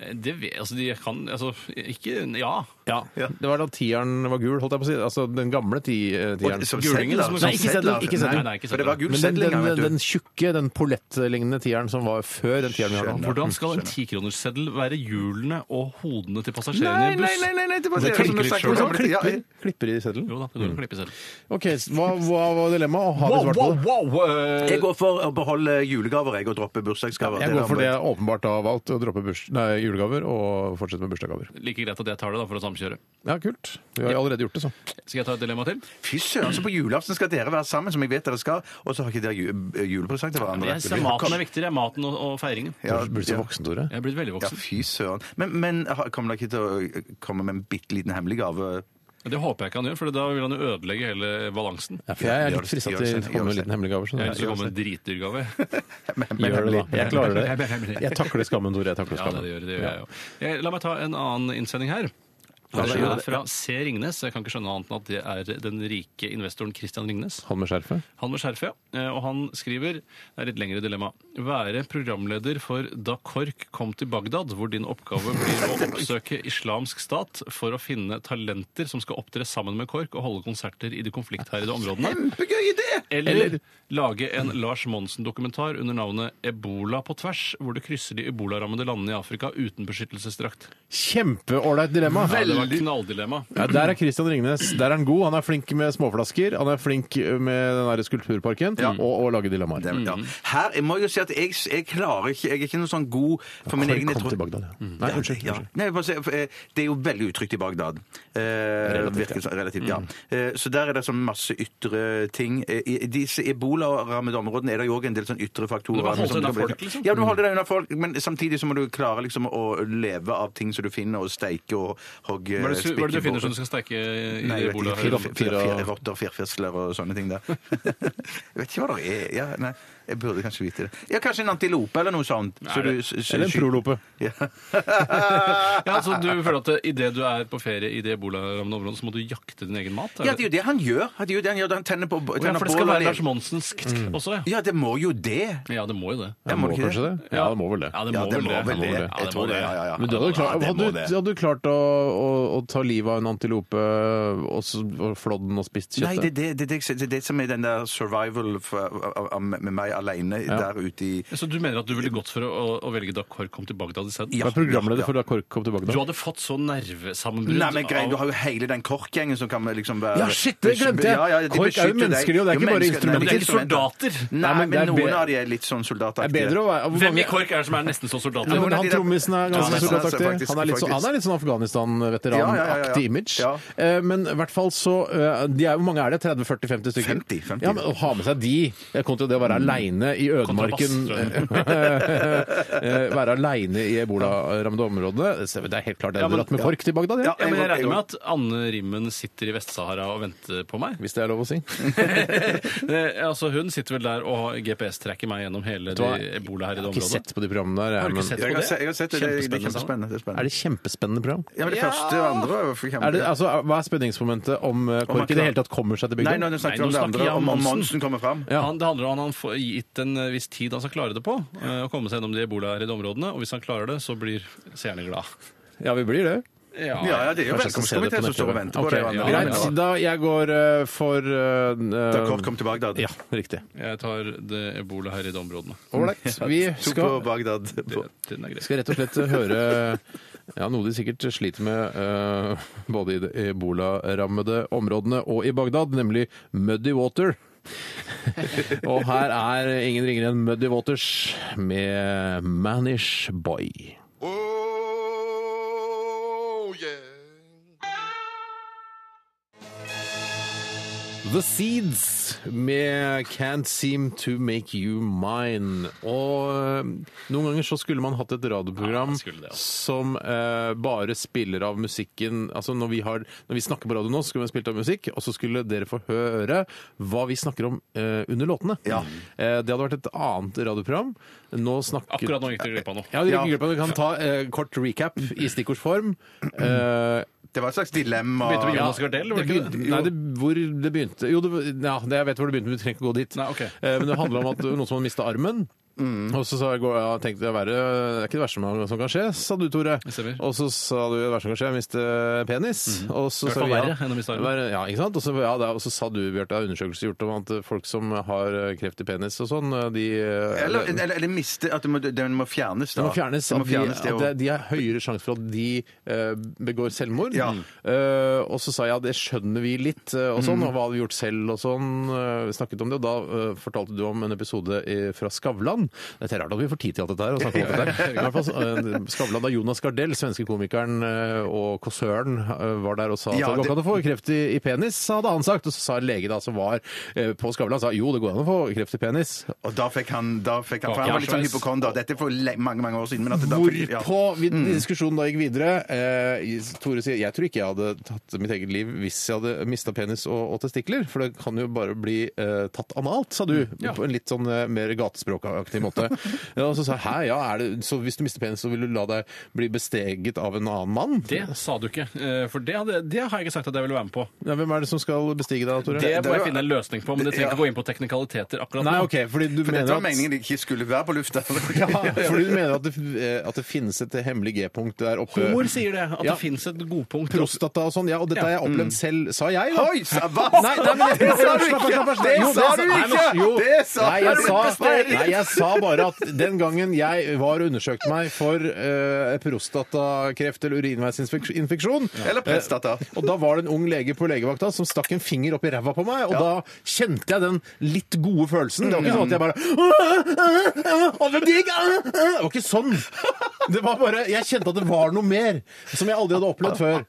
Eh, Det vet, altså, de kan Altså, ikke Ja. Ja. Det var da tieren var gul, holdt jeg på å si. Altså den gamle ti, eh, tieren. Som Gulingen, som- Nei, ikke seddel. ikke seddel. Nei, Nei, ikke For det var gul Men den, seddel en den, gang, vet den tjukke, den pollettlignende tieren som var før den tieren vi har nå. Hvordan skal en tikronersseddel være hjulene og hodene til passasjerene i buss? nei, nei, nei, nei, det var Det du litt. Ja, Klipper, klipper i seddelen. Jo da, det går an å klippe i seddelen. OK, hva, hva var dilemmaet? Har vi svart på det? wow! eh, Jeg går for å beholde julegaver jeg, og droppe bursdagsgaver. Jeg går for det jeg åpenbart har valgt, å droppe burs nei, julegaver og fortsette med bursdagsgaver. Like greit at jeg tar det, da, for å samkjøre. Ja, kult. Vi har jo allerede gjort det, så. Skal jeg ta et dilemma til? Fy søren, så på julaften skal dere være sammen, som jeg vet dere skal, og så har ikke dere ju- julepresang til hverandre. Jeg ser maten er viktigere. Maten og, og feiringen. Ja, Du blitt så ja. voksen, Tore. Jeg er blitt veldig Ja, voksen. fy søren. Men, men har- kommer dere ikke til å komme med en bitte liten hemmelig gave? Det håper jeg ikke han gjør, for da vil han jo ødelegge hele balansen. Ja, for jeg er litt frista til å komme med en liten hemmelig gave. Jeg har lyst til å komme med en dritdyrgave. Gjør det, da. Jeg klarer det. Jeg takler skammen, Tore. Jeg takler skammen. Ja, det gjør, det gjør jeg jo. La meg ta en annen innsending her. Ja, Det er fra C. Ringnes. Jeg kan ikke skjønne annet enn at det er den rike investoren Christian Ringnes. Han med skjerfet? Han med skjerfet, ja. Eh, Og han skriver, det er litt lengre dilemma, være programleder for Da KORK kom til Bagdad, hvor din oppgave blir å oppsøke islamsk stat for å finne talenter som skal opptre sammen med KORK og holde konserter i de konfliktherjede områdene. Kjempegøy idé! Eller lage en Lars Monsen-dokumentar under navnet Ebola på tvers, hvor du krysser de ebolarammede landene i Afrika uten beskyttelsesdrakt. Kjempeålreit dilemma. Ja, det var knalldilemma. Ja, der er Christian Ringnes. Der er han god. Han er flink med småflasker. Han er flink med den der skulpturparken og å lage dilemmaer. Det, ja. Her, jeg må jo si at jeg, jeg klarer ikke Jeg er ikke noe sånn god for min egen Kom til Bagdad, ja. Nei, unnskyld. Ja. Nei, bare eh, det er jo veldig utrygt i Bagdad. Eh, Relativt, som- relativt, ja. Eh, så der er det sånn masse ytre ting. Eh, I disse ebolarammede områdene er det jo òg en del sånn ytre faktorer. Du må holde deg unna folk, liksom? Ja, du må holde deg unna folk, men samtidig så må du klare liksom å leve av ting som du finner, og steike og hogge Hva er det, hva er det du finner som du skal steike i Nei, jeg vet ikke. Rotter, firfisler og sånne ting der. jeg vet ikke hva det er. Ja, nei, jeg burde kanskje vite det. Ja, Kanskje en antilope eller noe sånt. Så du, s- s- Eller en sky- prolope. Ja. Ja, så du føler at idet du er på ferie i det ebolarammede området, så må du jakte din egen mat? ja, det er jo det han gjør. Det er jo det han gjør. Han tenner på Å ja, tenner for det bål skal og være lever. Monsensk Monsenskt også, ja. Ja, det må jo det. Ja, det må jo det. Ja, må må det ikke kanskje det? Ja, det må vel det. Ja, det Ja, må det vel må det. vel det. Ja, Jeg det tror det. Ja, ja, ja. Men du hadde, klart, Ja, det må hadde, det. du, hadde du klart å, å, å ta livet av en antilope og, så- og flådd den og spist Nei, kjøttet? det er det, det, det, det, det som er den der survival for, av- av- med meg. Alene der ute i Så du mener at du ville gått for å, å, å velge da KORK kom til Bagdad isteden? Hva er programleder for da KORK kom tilbake? Du hadde fått så nervesammenbrudd Nei, men grei, av- Du har jo hele den KORK-gjengen som kan liksom være Ja, shit, det glemte jeg! Ja, ja, de KORK er jo mennesker, jo, det er ikke bare instrumenter. men Det er ikke soldater. Nei, men men, noen av de er litt sånn soldataktige. Hvem i KORK er det som er nesten så soldater? Ja, men han trommisen er ganske Ja, soldataktig. Han er litt, så, han litt sånn Afghanistan-veteranaktig Ja, ja, ja, ja. image. Ja. Eh, Men i hvert fall så eh, de er, Hvor mange er det? 30-40-50 stykker? 50, 50. Ja, men Å ha med seg de kontra det å være aleine i ødemarken eh, Være aleine i ebolarammede områder. Det er helt klart det er dratt med KORK til Bagdad, ja. Men jeg Jeg regner med at Anne Rimmen sitter i Vest-Sahara og venter på meg. Hvis det er lov å si. Eh, altså, hun sitter vel der og GPS-tracker meg gjennom hele ebola her i Jeg det har ikke sett på de programmene der. Har du ikke sett på det? jeg har sett det. Det er- det er Kjempespennende er Er det kjempespennende program? Ja, men det første og andre. Er det, altså, hva er spenningsmomentet om eh, KORK i det hele tatt kommer seg til Nei, nå snakker vi om det andre. om Monsen. Monsen kommer fram. Ja. Han, det handler om han får gitt en eh, viss tid han skal klare det på, eh, å komme seg gjennom de ebolaherede områdene. Og hvis han klarer det, så blir seerne glad. Ja, vi blir det. Ja, ja, det er jo på som står og venter på det. ja. Greit. Da jeg går uh, for uh, Da Kort kom til Bagdad. Ja, riktig. Jeg tar det ebolaherede områdene. Ålreit. Vi skal, Bagdad. Det, er skal rett og slett høre ja, noe de sikkert sliter med uh, både i de ebolarammede områdene og i Bagdad, nemlig Muddy Water. og her er ingen ringere enn Muddy Waters med Manish Boy. Oh, The Seeds med Can't Seem To Make You Mine. Og eh, noen ganger så skulle man hatt et radioprogram Ja, skulle det, ja. som eh, bare spiller av musikken Altså når vi, har, når vi snakker på radio nå, så skulle vi ha spilt av musikk, og så skulle dere få høre hva vi snakker om eh, under låtene. Ja. Eh, det hadde vært et annet radioprogram. Nå snakker Akkurat nå gikk dere glipp av noe. Ja, dere gikk glipp av. Vi kan ta eh, kort recap i stikkordsform. Eh, Det var et slags dilemma. Begynte med Jonas Gardell, var det det begynte, nei, det, hvor det begynte Jo, det, ja, det, jeg vet hvor det begynte, men vi trenger ikke gå dit. Nei, ok. Eh, Men det handler om at noen som har mista armen. Mm. Og så sa jeg, ja, tenkte jeg være, det er ikke det verste man- som kan skje, sa du, Tore. stemmer. Og så sa du det verste som kan skje, er å miste penis. Og så I hvert sa fall vi, ja, verre enn å miste armen. Verre, Ja, ikke sant? Og så, ja, det er- og så sa du, Bjarte, det er undersøkelser gjort om at folk som har eh, kreft i penis og sånn, de eh, Eller, eller, eller miste At må, den må fjernes, da. det må fjernes. Det må at de, fjernes, det at de har høyere sjanse for at de eh, begår selvmord. Ja. Eh, og så sa jeg at det skjønner vi litt, eh, og Mm. sånn, og hva hadde vi gjort selv, og sånn. eh, vi snakket om det, og da eh, fortalte du om en episode i, fra Skavlan. Det er rart at vi får tid til alt dette her. og snakke om alt dette her. I hvert fall eh, Skavlan da Jonas Gardell, svenske komikeren eh, og kåsøren, eh, var der og sa at Ja, det går an å få kreft i, i penis, hadde han sagt. Og så sa en lege da som var på Skavlan, sa jo, det går an å få kreft i penis. Og da fikk han, da fikk han For han var litt sånn hypokonder. Dette er for mange mange år siden. Men at det da fikk, ja. Hvorpå vi, Mm. diskusjonen da gikk videre. Eh, Tore sier jeg tror ikke jeg hadde tatt mitt eget liv hvis jeg hadde mista penis og, og testikler. For det kan jo bare bli eh, tatt analt, sa du. På en litt sånn mer gatespråkaktig måte. ja, og så sa jeg hæ, ja, er det, så hvis du mister penis, så vil du la deg bli besteget av en annen mann? Det sa du ikke, eh, for det, hadde, det har jeg ikke sagt at jeg ville være med på. Ja, hvem er det som skal bestige deg, Tore? Det må jeg finne en løsning på, men det trenger Ja. ikke gå inn på teknikaliteter akkurat Nei. OK, fordi du For dette mener var at meningen det ikke skulle være på lufta. ja, fordi du mener at det, eh, at det finnes et hemmelig G-punkt der oppe. Hår sier det, at Ja. det fins et godpunkt. Prostata og sånn. Ja, og dette har jeg opplevd selv, sa jeg. da. Oi, sa- hva? Nei, nei, men Det sa du ikke! Det sa du ikke! Jo, Det sa du nei, men- ikke! jo. Det sa Nei, jeg du sa, ikke! nei, jeg sa bare at den gangen jeg var og undersøkte meg for eh, prostatakreft eller urinveisinfeksjon Eller prostata. eh, Og da var det en ung lege på legevakta som stakk en finger opp i ræva på meg, og da kjente jeg den litt gode følelsen. Det var ikke sånn at jeg bare det er digg! Det var ikke sånn. Det var bare, Jeg kjente at det var noe mer som jeg aldri hadde opplevd før.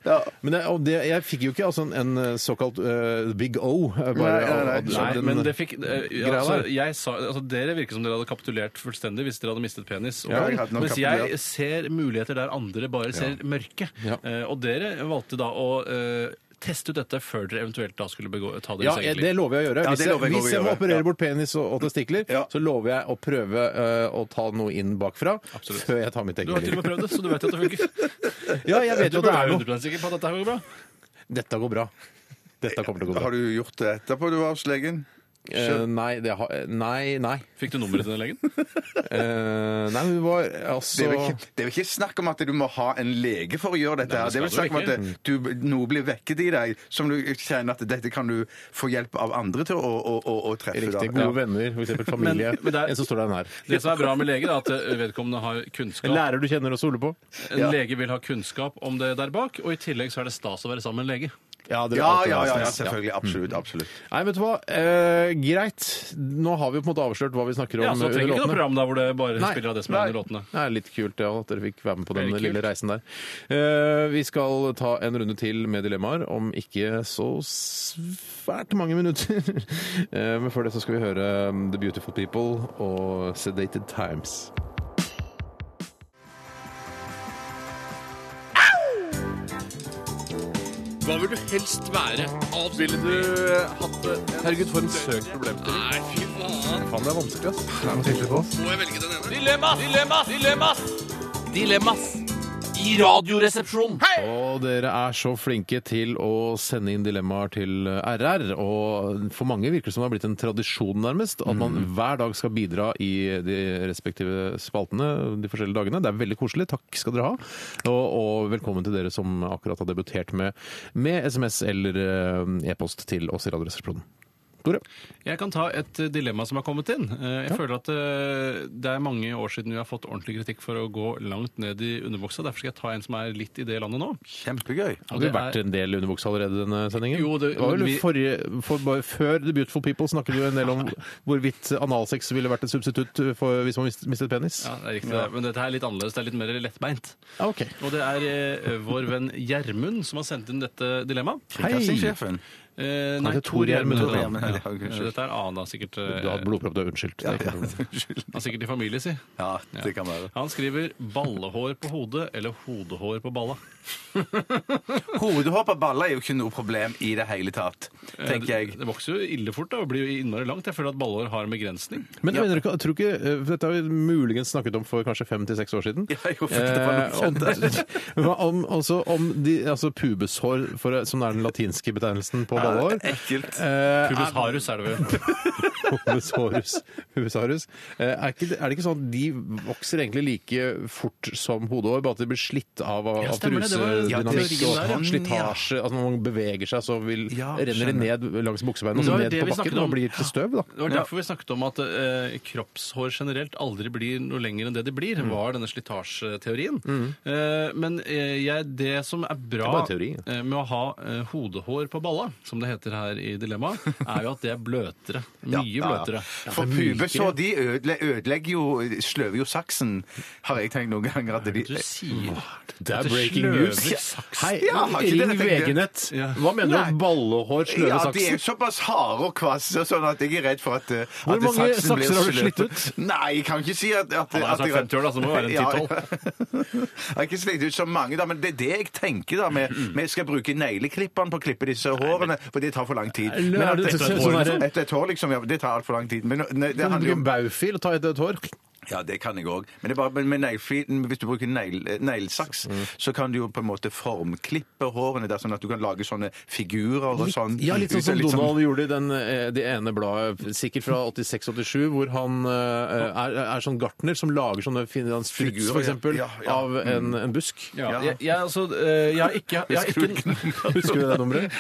Men jeg, og det, jeg fikk jo ikke altså, en, en såkalt eh, Big O. eh, Bare, Nei, nei, nei. Nei, men det fikk eh, altså, jeg sa, altså, Dere virker som dere hadde kapitulert fullstendig hvis dere hadde mistet penis. Og, Ja, jeg hadde nok mens kapitulert. jeg ser muligheter der andre bare ser mørke. Ja. Eh, og dere valgte da å eh, teste ut dette før dere eventuelt da skulle begå, ta Ja, deres jeg, eget det lover jeg å gjøre. Ja, Hvis det jeg, lover jeg hvis jeg må gjøre. operere Ja. bort penis og, og testikler, Ja. så lover jeg å prøve eh, å ta noe inn bakfra Absolutt. før jeg tar mitt Du har eget til og liv. med prøvd det, så du vet jo at det funker. Ja, jeg vet Du jo at det er noe. 100 sikker på at dette her går bra. Dette går bra. Dette kommer til å gå bra. Har du gjort det etterpå du var hos legen? Eh, nei, det har Nei, nei. Fikk du nummeret til den legen? Eh, nei, men det var Det altså er, vel ikke, det er vel ikke snakk om at du må ha en lege for å gjøre dette. Nei, her. det det er vel skal snakk om at du, noe blir vekket i deg som du kjenner at dette kan du få hjelp av andre til å, å, å, å treffe. Riktig. Gode venner, f.eks. familie. Men- men det er- En som står deg nær. Det som er bra med leger, er at eh, vedkommende har kunnskap. En lærer du kjenner og stoler på. En lege vil ha kunnskap om det der bak, og i tillegg så er det stas å være sammen med en lege. Ja, det Ja, ja, ja, ja, selvfølgelig. Absolutt. absolutt. Nei, vet du hva? Eh, greit. Nå har vi på en måte avslørt hva vi snakker om Ja, så under trenger ikke noe låtene. program der hvor det bare Nei. spiller av det som er under låtene. Det er litt kult ja, at dere fikk være med på den Veldig kult. lille reisen der. Eh, vi skal ta en runde til med dilemmaer om ikke så svært mange minutter. eh, men før det så skal vi høre um, The Beautiful People og Sedated Times. Hva vil du helst være? Ville du hatt det? Herregud, for en søkt problemstilling. Nei, fy faen. Faen, det er vanskelig, ass. Må jeg velge den ene? Dilemmas! Dilemmas! Dilemmas! Dilemmas! I radioresepsjonen. Og dere er så flinke til å sende inn dilemmaer til RR. Og for mange virker det som det har blitt en tradisjon, nærmest. At man hver dag skal bidra i de respektive spaltene de forskjellige dagene. Det er veldig koselig. Takk skal dere ha. Og, og velkommen til dere som akkurat har debutert med, med SMS eller eh, e-post til oss i Radioresepsjonen. Tore? Jeg kan ta et eh, dilemma som har kommet inn. Jeg Jeg føler at eh, det er mange år siden vi har fått ordentlig kritikk for å gå langt ned i underbuksa. Derfor skal jeg ta en som er litt i det landet nå. Kjempegøy. Har du vært en del underbuksa allerede denne sendingen? Jo, det- var vel vi- forrige, for, bare før The Beautiful People snakket vi jo en del om hvorvidt analsex ville vært et substitutt for hvis man mistet penis. Ja, det er riktig. det. Men dette er litt annerledes. Det er litt mer lettbeint. Ja, okay. Og det er eh, vår venn Gjermund som har sendt inn dette dilemmaet. Kringkastingssjefen. Eh, nei, Tor Gjermund, han. Ja, Ja. Dette er Ana. Sikkert, eh, Du har hatt blodpropp, du er unnskyldt. Det er ikke noe problem. Unnskyld. han er sikkert i familie, si. Ja, det kan være. Han skriver 'ballehår på hodet' eller 'hodehår på balla'. Hodehår på baller er jo ikke noe problem i det hele tatt, tenker jeg. Det vokser jo ille fort da, og blir jo innmari langt. Jeg føler at ballhår har en begrensning. Men jeg mener du jeg tror ikke, eh, for Dette har vi muligens snakket om for kanskje fem til seks år siden. Ja, jo, for det var noe Eh, om, om, altså, om de, altså pubeshår, for, som er den latinske betegnelsen på ballehår. Ekkelt. Eh, Pubis harus er det vel. Pubeshorus. Pubeshorus. Eh, Er, ikke, er det ikke sånn at de vokser egentlig like fort som hodehår, bare at de blir slitt av av, Ja, av og det. Det Ja, der, ja. slitasje? Altså når man beveger seg, så vil, Ja, renner de ned langs buksebeinet og så ned på bakken om. og blir til støv. da. Det var derfor vi snakket om at eh, kroppshår generelt aldri blir noe lenger enn det de blir, Mm. var denne slitasjeteorien. Eh, men eh, jeg, det som er bra er teori. eh, med å ha eh, hodehår på balla, som det heter her i dilemmaet, er jo at det er bløtere. Mye Ja, ja, ja. bløtere. For pubeshår de ødele, ødelegger jo Sløver jo saksen, har jeg tenkt noen ganger. at de... Du sier Det at er breaking sløver news. Hei, Ja, har ikke ring dere tenkt det? VG-nett. Hva mener du Nei. om ballehår, sløve Ja, de er såpass harde og kvasse sånn at jeg er redd for at, eh, Hvor mange saksen blir sakser har du slitt ut? Nei, jeg kan ikke si at, at, Han er at snart 50 år, da, så det må være en Ja, 10-12. Jeg har ikke slitt ut så mange, da, men det er det jeg tenker da med, med jeg skal bruke negleklipperen på å klippe disse hårene, for det tar for lang tid. Eller er det etter et hår, liksom, ja, det tar altfor lang tid. Men nei, det Kan du handler jo bruke om baufil og ta et et hår? Ja, det kan jeg òg. Men, det er bare, men med neglefil- hvis du bruker negl, eh, neglesaks, Mm. så kan du jo på en måte formklippe hårene der, sånn at du kan lage sånne figurer og sånn. Ja, litt sånn som Litt Donald gjorde i den, eh, det ene bladet, sikkert fra 86-87, hvor han eh, er, er sånn gartner som lager sånne finans struts, Figurer, for ja. eksempel, Ja, ja. av en, en busk. Ja, jeg, jeg, altså, eh, jeg har ikke, jeg har ikke Husker du det nummeret?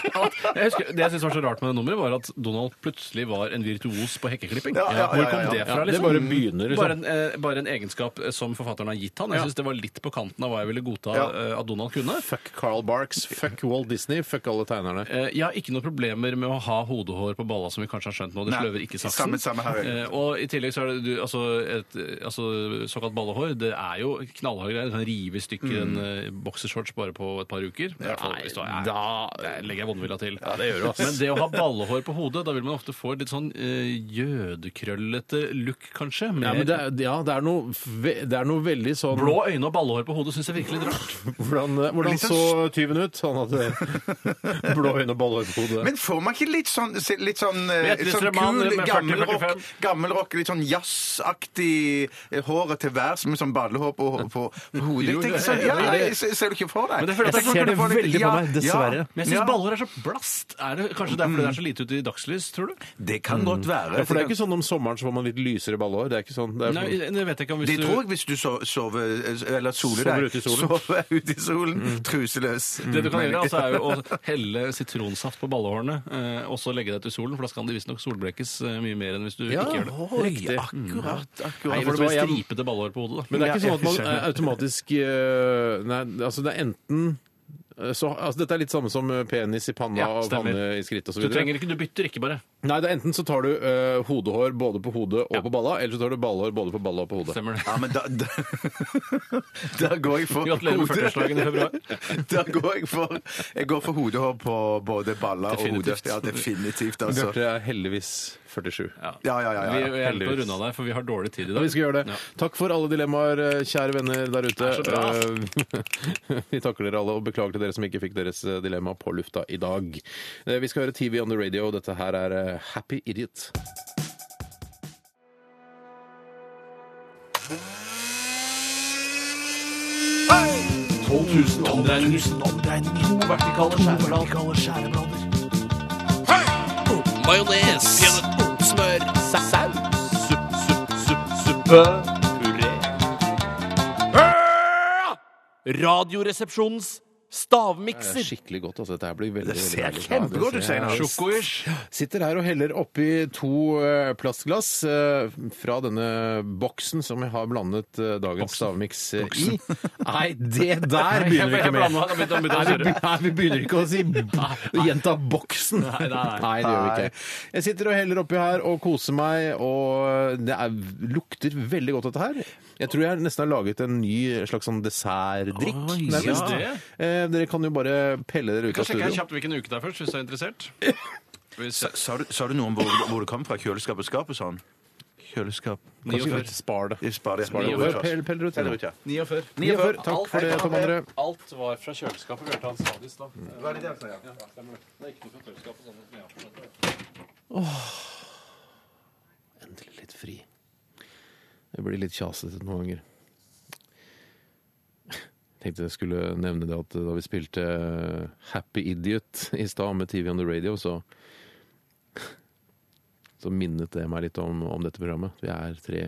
jeg husker, det jeg syntes var så rart med det nummeret, var at Donald plutselig var en virtuos på hekkeklipping. Ja, ja, Hvor ja, kom Hvor kom det fra? liksom? det bare begynner, liksom. Bare en, eh, bare en egenskap eh, som forfatteren har gitt han. Jeg synes det var litt på kanten av hva jeg ville godta eh, at Donald kunne. Fuck Carl Barks, fuck Walt Disney, fuck alle tegnerne. Eh, Jeg har ikke noen problemer med å ha hodehår på balla, som vi kanskje har skjønt nå. Det Nei, sløver ikke saksen. samme- samme her. Eh, Og i tillegg så er det du, altså, et eh, altså, såkalt ballehår. Det er jo knallharde greier. Du kan rive i stykker en eh, boksershorts bare på et par uker. I hvert fall hvis du er- da- legger jeg vondvilla til. Men det å ha ballehår på hodet, da vil man ofte få et litt sånn eh, jødekrøllete look, kanskje. Med Ja, men det, er- ja, det er noe, ve- det er noe veldig sånn Blå øyne og ballehår på hodet syns jeg virkelig litt rart. Hvordan, hvordan Litt så sånn- tyven ut? Han hadde blå øyne og ballhår på hodet. Men får man ikke litt sånn, litt sånn, eh, Hvetevenstre sånn mann kul med 40, gammelrock, 45? gammelrock, litt sånn jazzaktig eh, håret til værs med sånn ballehår på, på, på hodet? Jeg tenker sånn, ja, jeg, ser ser du ikke for deg? Men det føler Jeg jeg ser det litt- veldig på meg, dessverre. Men jeg syns Ja. ballehår er så blast. Er det kanskje det er fordi det er så lite ute i dagslys, tror du? Det kan godt være. Ja, for det er ikke sånn om sommeren så får man litt lysere ballehår. Det er ikke sånn. Det er Nei, sånn det vet jeg ikke om hvis Det du tror jeg hvis du so- sover Eller soler Sover deg. ute i solen. Sover ute i solen, truseløs. Det du kan gjøre, altså, er jo å helle sitronsaft på ballehårene eh, og så legge det til solen, for da skal de visstnok solblekkes eh, mye mer enn hvis du Ja, ikke gjør det. Riktig. akkurat. Nei, for det jeg- stripete ballehår på hodet, da. Men det er ikke sånn at man eh, automatisk eh, Nei, altså det er enten så, altså Dette er litt samme som eh, penis i panna Ja, og stemmer. panne i skritt osv. Du trenger ikke, du bytter ikke bare. Nei, det er enten så tar du eh, hodehår både på hodet og på balla, eller så tar du ballhår både på balla og på hodet. Stemmer det. Ja, men da, da, da går jeg for Gratulerer med 40-årsdagen i februar. Da går jeg for Jeg går for hodehår på både baller og hodet. Definitivt. Ja, definitivt, altså. Bjarte er heldigvis 47. Ja. Ja, ja, ja. Vi ja, er på å heldigvis. runde av der, for vi har dårlig tid i Ja, dag. vi skal gjøre det. Ja. Takk for alle dilemmaer, eh, kjære venner der ute. Det er så bra. Eh, vi takker dere alle, og beklager til dere som ikke fikk deres eh, dilemma på lufta i dag. Eh, Vi skal høre TV on the radio. Dette her er eh, Happy Idiot. Majones. Smør. Saus. Supp, supp, supp, suppe. Puré. Radioresepsjonens Det stavmikser. er skikkelig godt. altså. Dette her blir veldig, Det veldig ser deilig. kjempegodt ut, Steinar. det Sjokoish. Sitter her og heller oppi to eh, plastglass eh, fra denne boksen som jeg har blandet eh, dagens stavmiks eh, i. Nei, det der begynner vi ikke med. Nei, vi, nei, vi begynner ikke å si b- gjenta boksen. Nei, nei, nei. det gjør vi ikke. Jeg sitter og heller oppi her og koser meg, og det er, lukter veldig godt dette her. Jeg tror jeg nesten har laget en ny slags sånn dessertdrikk. Oi, nærmest. ja. Eh, dere kan jo bare pelle dere ut av sjekke jeg studio. kjapt hvilken uke det er først, hvis du er interessert. Hvis, Sa, sa, du, sa du noe om hvor, hvor det kom fra? Kjøleskap og skap og sånn? Kjøleskap Kanskje spar det. Sparer det. Spar det. Ni og Pell- Peller ut. Ja. 49. 49. Takk for det, Tom André. Alt var fra kjøleskapet. hørte han sa det i stad. Hva er det? Det er ikke noe fra kjøleskapet. Sånn som jeg har forstått det. Endelig litt fri. Jeg blir litt kjasete noen ganger. Tenkte jeg skulle nevne det at da vi spilte Happy Idiot i stad med TV on the radio, så så minnet det meg litt om, om dette programmet. Vi er tre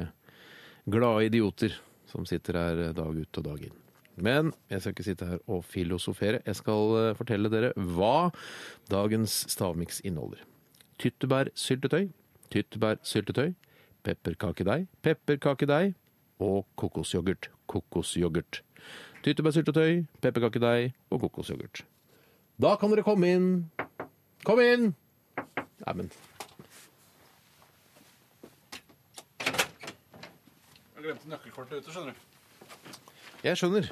glade idioter som sitter her dag ut og dag inn. Men jeg skal ikke sitte her og filosofere. Jeg skal eh, fortelle dere hva dagens stavmiks inneholder. Tyttebærsyltetøy, tyttebærsyltetøy, pepperkakedeig, pepperkakedeig og kokosyoghurt, kokosyoghurt. Tyttebærsyltetøy, pepperkakedeig og kokosyoghurt. Da kan dere komme inn. Kom inn! Neimen Jeg glemte nøkkelkortet ute, skjønner du. jeg skjønner.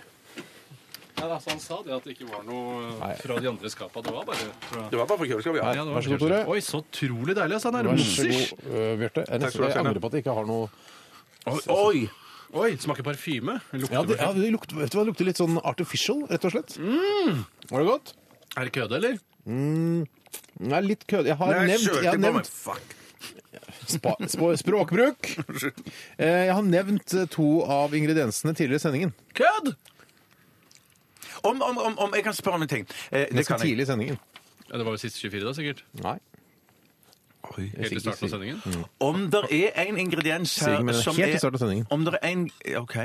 Nei, altså, han sa det at det ikke var noe Nei. fra de andre skapa. Det var bare fra... Det var bare fra kjøleskapet, ja. Ja, Vær så god. Tore. Oi, så utrolig deilig. Altså. Han er Vær så god. Jeg, nesten- skal du ha, jeg angrer på at jeg ikke har noe Oi! Oi! Oi, smaker parfyme. Lukter Ja, det, ja, perfekt. det lukter, vet du hva, det lukter litt sånn artificial, rett og slett. Var det godt? Er det køde, eller? Nei, litt kødd. Jeg har nevnt, jeg har nevnt Fuck. spa, spa, språkbruk. Eh, Jeg har nevnt eh, to av ingrediensene tidligere i sendingen. Kødd! Om, om, om, om jeg kan spørre om en ting. Eh, det Ganske kan jeg. tidlig i sendingen. Ja, det var jo siste 24 da, sikkert. Nei. Oi. Helt i starten av sendingen. Om det er en ingrediens her ikke, men som helt i er starten av sendingen. Om det er en OK.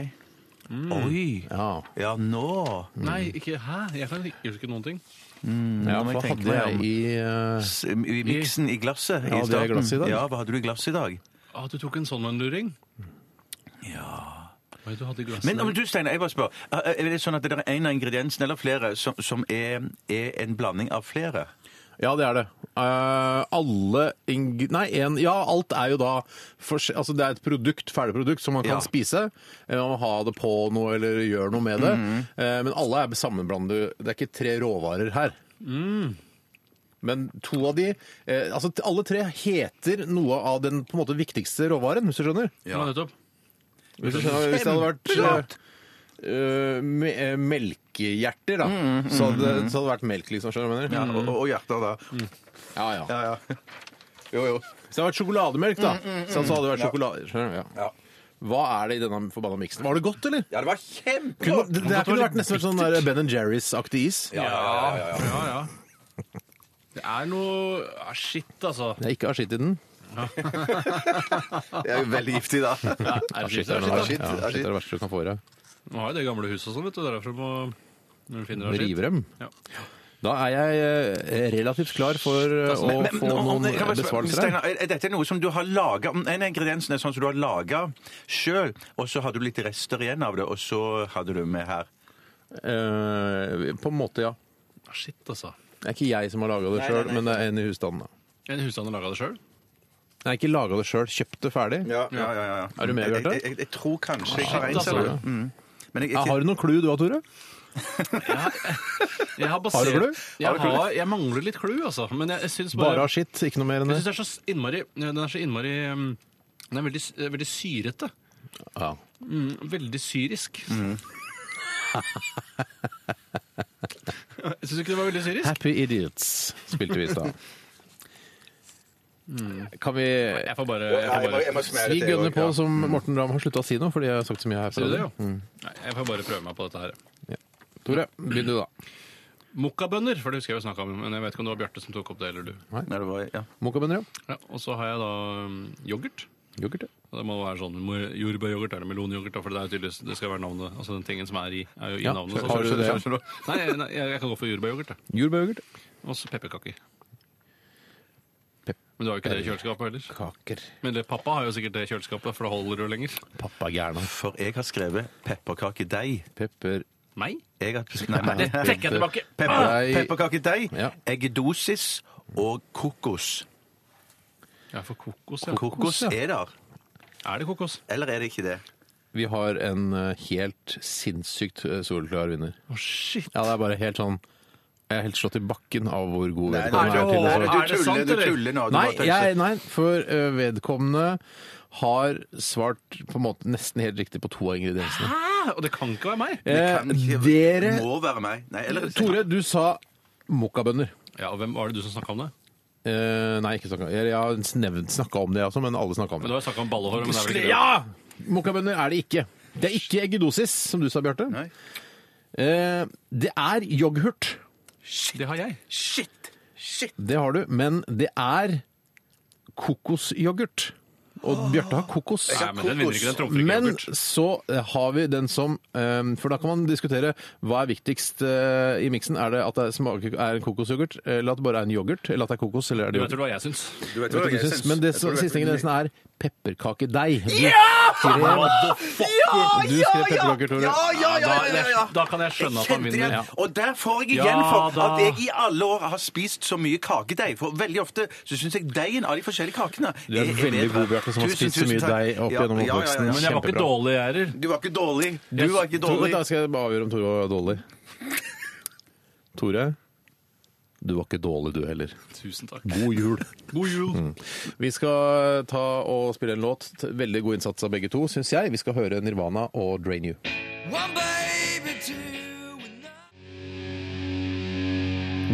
Oi. Ja, Ja, nå Nei, ikke Hæ? Jeg kan ikke huske noen ting. ja hva hadde jeg i uh, I miksen i glasset Ja, i hadde jeg glass i dag. Ja, hva hadde du i glasset i dag? Ah, du tok en sånn en luring? Ja Hva du hadde i glasset? Men om du, Steinar, jeg bare spør. Er er det sånn at det er en av ingrediensene eller flere som, som er, er en blanding av flere? Ja, det er det. Uh, alle ing... Nei, en, ja, alt er jo da for, Altså, det er et produkt, ferdig produkt som man kan Ja. spise. Eh, Man må ha det på noe eller gjøre noe med det. Mm. Uh, men alle er sammenblandet. Det er ikke tre råvarer her. Men to av de uh, Altså, alle tre heter noe av den på en måte viktigste råvaren, hvis du skjønner. Ja, nettopp. Hvis, hvis det hadde vært øh, me melkehjerter, da, så, hadde, så hadde det vært melk, liksom. Skjønner du hva jeg Ja, og, og hjerter, da. Ja, ja. Ja, ja. Jo, jo. Hvis det hadde vært sjokolademelk, da, så så hadde det vært sjokolade. Skjønner du? Ja. Ja. Hva er det i denne forbanna miksen? Var det godt, eller? Ja, det var Kunne, kjempegodt! det, det kunne vært nesten vært sånn der Ben Jerry's-aktig is. Ja, ja, ja, ja, ja. Ja, ja. Det er noe ah, Shit, altså. Det er ikke skitt i den. Det er jo veldig giftig, da. Ja, er det shit. er det verste du kan få i deg. Nå har jo det gamle huset og sånn, vet du. Det er derfor du må Når du finner deg Rive dem. Ja. Da er jeg eh, relativt klar for eh, å Men- men- få om- noen kan jeg bare spørre, besvarelser her. Steinar, er dette noe som du har laga En av ingrediensene er sånn som du har laga sjøl, og så hadde du litt rester igjen av det, og så hadde du med her. Eh, på en måte, ja. Ah, Shit, altså. Det er ikke jeg som har laga det sjøl, men det er en i husstanden. da. En husstand har laga det sjøl? Nei, ikke laga det sjøl, kjøpt det ferdig. Ja, ja, ja, ja. Er du med, Bjarte? Jeg, jeg, jeg tror kanskje jeg har en altså. selv. Mm. Men jeg, jeg, har du noen clou du har, Tore? Jeg har, Har du basert, glue? jeg, har, jeg mangler litt clue, altså. Men jeg, jeg syns bare, Bare av skitt, ikke noe mer enn det? Jeg synes syns det er så innmari Den er så innmari um, Den er veldig, veldig syrete. Ja. Mm, veldig syrisk. Syns du ikke det var veldig syrisk? Happy Idiots spilte vi i stad. Kan vi Jeg får bare, jeg får jeg må- jeg bare, Vi til, gunner på som Morten Ramm har slutta å si noe, fordi jeg har sagt så mye her. Sier du det, jo? Mm. Nei, jeg får bare prøve meg på dette her. Tore, begynn du, da. Mokkabønner, for det husker jeg vi snakka om. Men jeg vet ikke om det var Bjarte som tok opp det, eller du. Nei, det var, ja. Mokkabønner, ja. Ja, og så har jeg da um, yoghurt. Yoghurt, ja. Og Det må være sånn mo- jordbæryoghurt eller melonyoghurt, da, for det er jo tydeligvis det skal være navnet. Altså den tingen som er i, er jo i Ja, navnet. så- har du det? Du? Nei, jeg- nei, jeg, jeg kan gå for jordbæryoghurt. jeg. Jordbæryoghurt. Og så pepperkaker. Men du har jo ikke det i kjøleskapet heller. Kaker. Men det, pappa har jo sikkert det i kjøleskapet, for det holder du lenger. Pappa gærna. For jeg har skrevet pepperkakedeig. Pepper... Meg? Jeg har, nei, nei, Det trekker jeg tilbake. Pepper, pepperkakedeig, Ja. eggedosis og kokos. Ja, for kokos, ja. Kokos ja. er der. Er det kokos? Eller er det ikke det? Vi har en eh, helt sinnssykt soleklar vinner. Å, shit. Ja, det er bare helt sånn Jeg er helt slått i bakken av hvor god vedkommende nei, er til nei, du Er det tuller, du tuller nå. Du Nei, bare tøyser. jeg, nei, for vedkommende har svart på en måte nesten helt riktig på to av ingrediensene. Hæ? Og det kan ikke være meg? Det Eh, kan ikke- dere må være meg. Nei, eller Tore, du sa mokkabønner. Ja, og hvem var det du som snakka om det? Eh, nei, ikke snakka Jeg har nevnt snakka om det, jeg også, men alle snakka om Men det. Du har snakka om ballehår, men det er vel ikke det? Ja! Mokkabønner er det ikke. Det er ikke eggedosis, som du sa, Bjarte. Nei. Eh, det er yoghurt. Det har jeg. Shit! Shit! Det har du, men det er kokosyoghurt. Og Bjarte har kokos. Nei, men den vinner ikke, den trumfer ikke Men yoghurt. så eh, har vi den som eh, For da kan man diskutere hva er viktigst eh, i miksen. Er det at det smaker, er en kokosyoghurt, eller at det bare er en yoghurt? Eller at det er kokos, eller er Du det vet yoghurt? hva jeg syns? Du vet hva jeg syns? Men det som- siste ingrediensen er pepperkakedeig. Du Ja! skrev, du skrev pepperkaker, Tore. Ja, ja, ja, ja, ja, ja. Da kan jeg skjønne at han vinner. Ja. Og der får jeg igjen for at jeg i alle år har spist så mye kakedeig. For veldig ofte så syns jeg deigen av de forskjellige kakene Du er veldig god, Bjarte, som har spist så mye deig opp gjennom oppveksten. Men jeg var ikke dårlig, heller. Du var ikke dårlig. Du var ikke dårlig. da skal jeg bare avgjøre om Tore var dårlig. Tore, du var ikke dårlig du heller. Tusen takk. God jul. God jul. Mm. Vi skal ta og spille en låt. Veldig god innsats av begge to, syns jeg. Vi skal høre Nirvana og Drain You.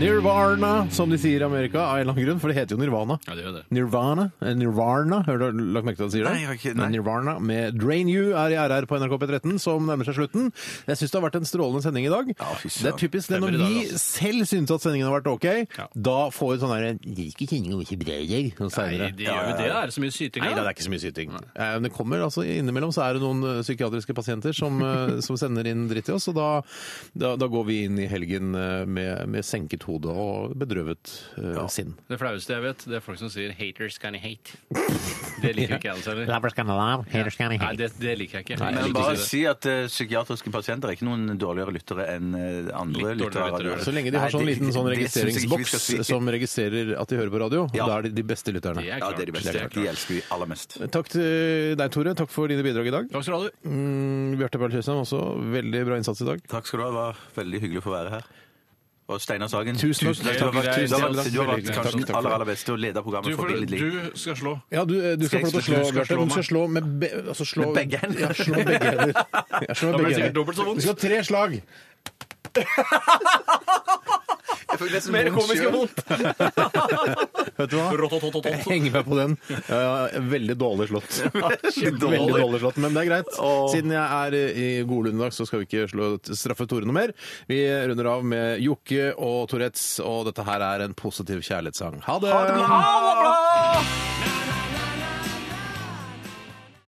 Nirvana, som de sier i Amerika, av en eller annen grunn, for det heter jo Nirvana. Ja, det gjør det. Nirvana, eh, Nirvana, har du lagt merke til at de sier det? Nei, jeg har ikke- nei. Nirvana med Drain You er i RR på NRK P13, som nærmer seg slutten. Jeg syns det har vært en strålende sending i dag. fy det er typisk det Stemmer når i dag, vi altså. selv syns at sendingen har vært OK, Ja. da får vi sånn derre Liker kjenning og ikke breier og Nei, seinere. de gjør jo det. Er det så mye syting? Nei da, da? det er ikke så mye syting. Eh, Men det kommer altså innimellom så er det noen eh, psykiatriske pasienter som, eh, som sender inn dritt til oss, og da, da, da går vi inn i helgen eh, med, med senket hode og bedrøvet eh, sinn. Det flaueste jeg vet, det er folk som sier 'haters can hate'. Det liker ikke jeg altså heller. Nei, det, det liker jeg ikke. Nei, Jeg Men liker bare ikke det. si at eh, psykiatriske pasienter er ikke noen dårligere lyttere enn eh, andre Litt dårligere lyttere. lyttere. Så lenge de har Nei, sånn det- liten sånn det synes jeg ikke vi registreringsboks skal si. som registrerer at de hører på radio, Ja. da er de de beste lytterne. Det er Ja, klart. det er de beste. De elsker vi aller mest. Takk til deg, Tore. Takk for dine bidrag i dag. Takk skal du ha, du. Mm, Bjarte Berl Tjøstheim også. Veldig bra innsats i dag. Takk skal du ha. Det var veldig hyggelig å få være her. Og Steinar Sagen. Tusen takk. Du har vært, Tusen du har takk. vært, du har vært kanskje takk, takk den aller, aller beste til å lede Du, programmet får, forbilledlig. du skal slå. Ja, du, du skal få lov til å slå, Du skal Bjarte. slå Du skal slå med, be, altså slå, Med begge hender. Ja, slå med begge hender. Ja, slå med Da blir det begge sikkert hender. dobbelt så vondt. Du skal ha tre slag. Jeg fikk nesten Mer vondt komisk og enn vondt. Vet du hva? Jeg henger meg på den. Veldig dårlig slått. Veldig dårlig slått, Men det er greit. Siden jeg er i i dag, så skal vi ikke slå straffe Tore noe mer. Vi runder av med Jokke og Tourettes, og dette her er en positiv kjærlighetssang. Ha det! Ha det bra!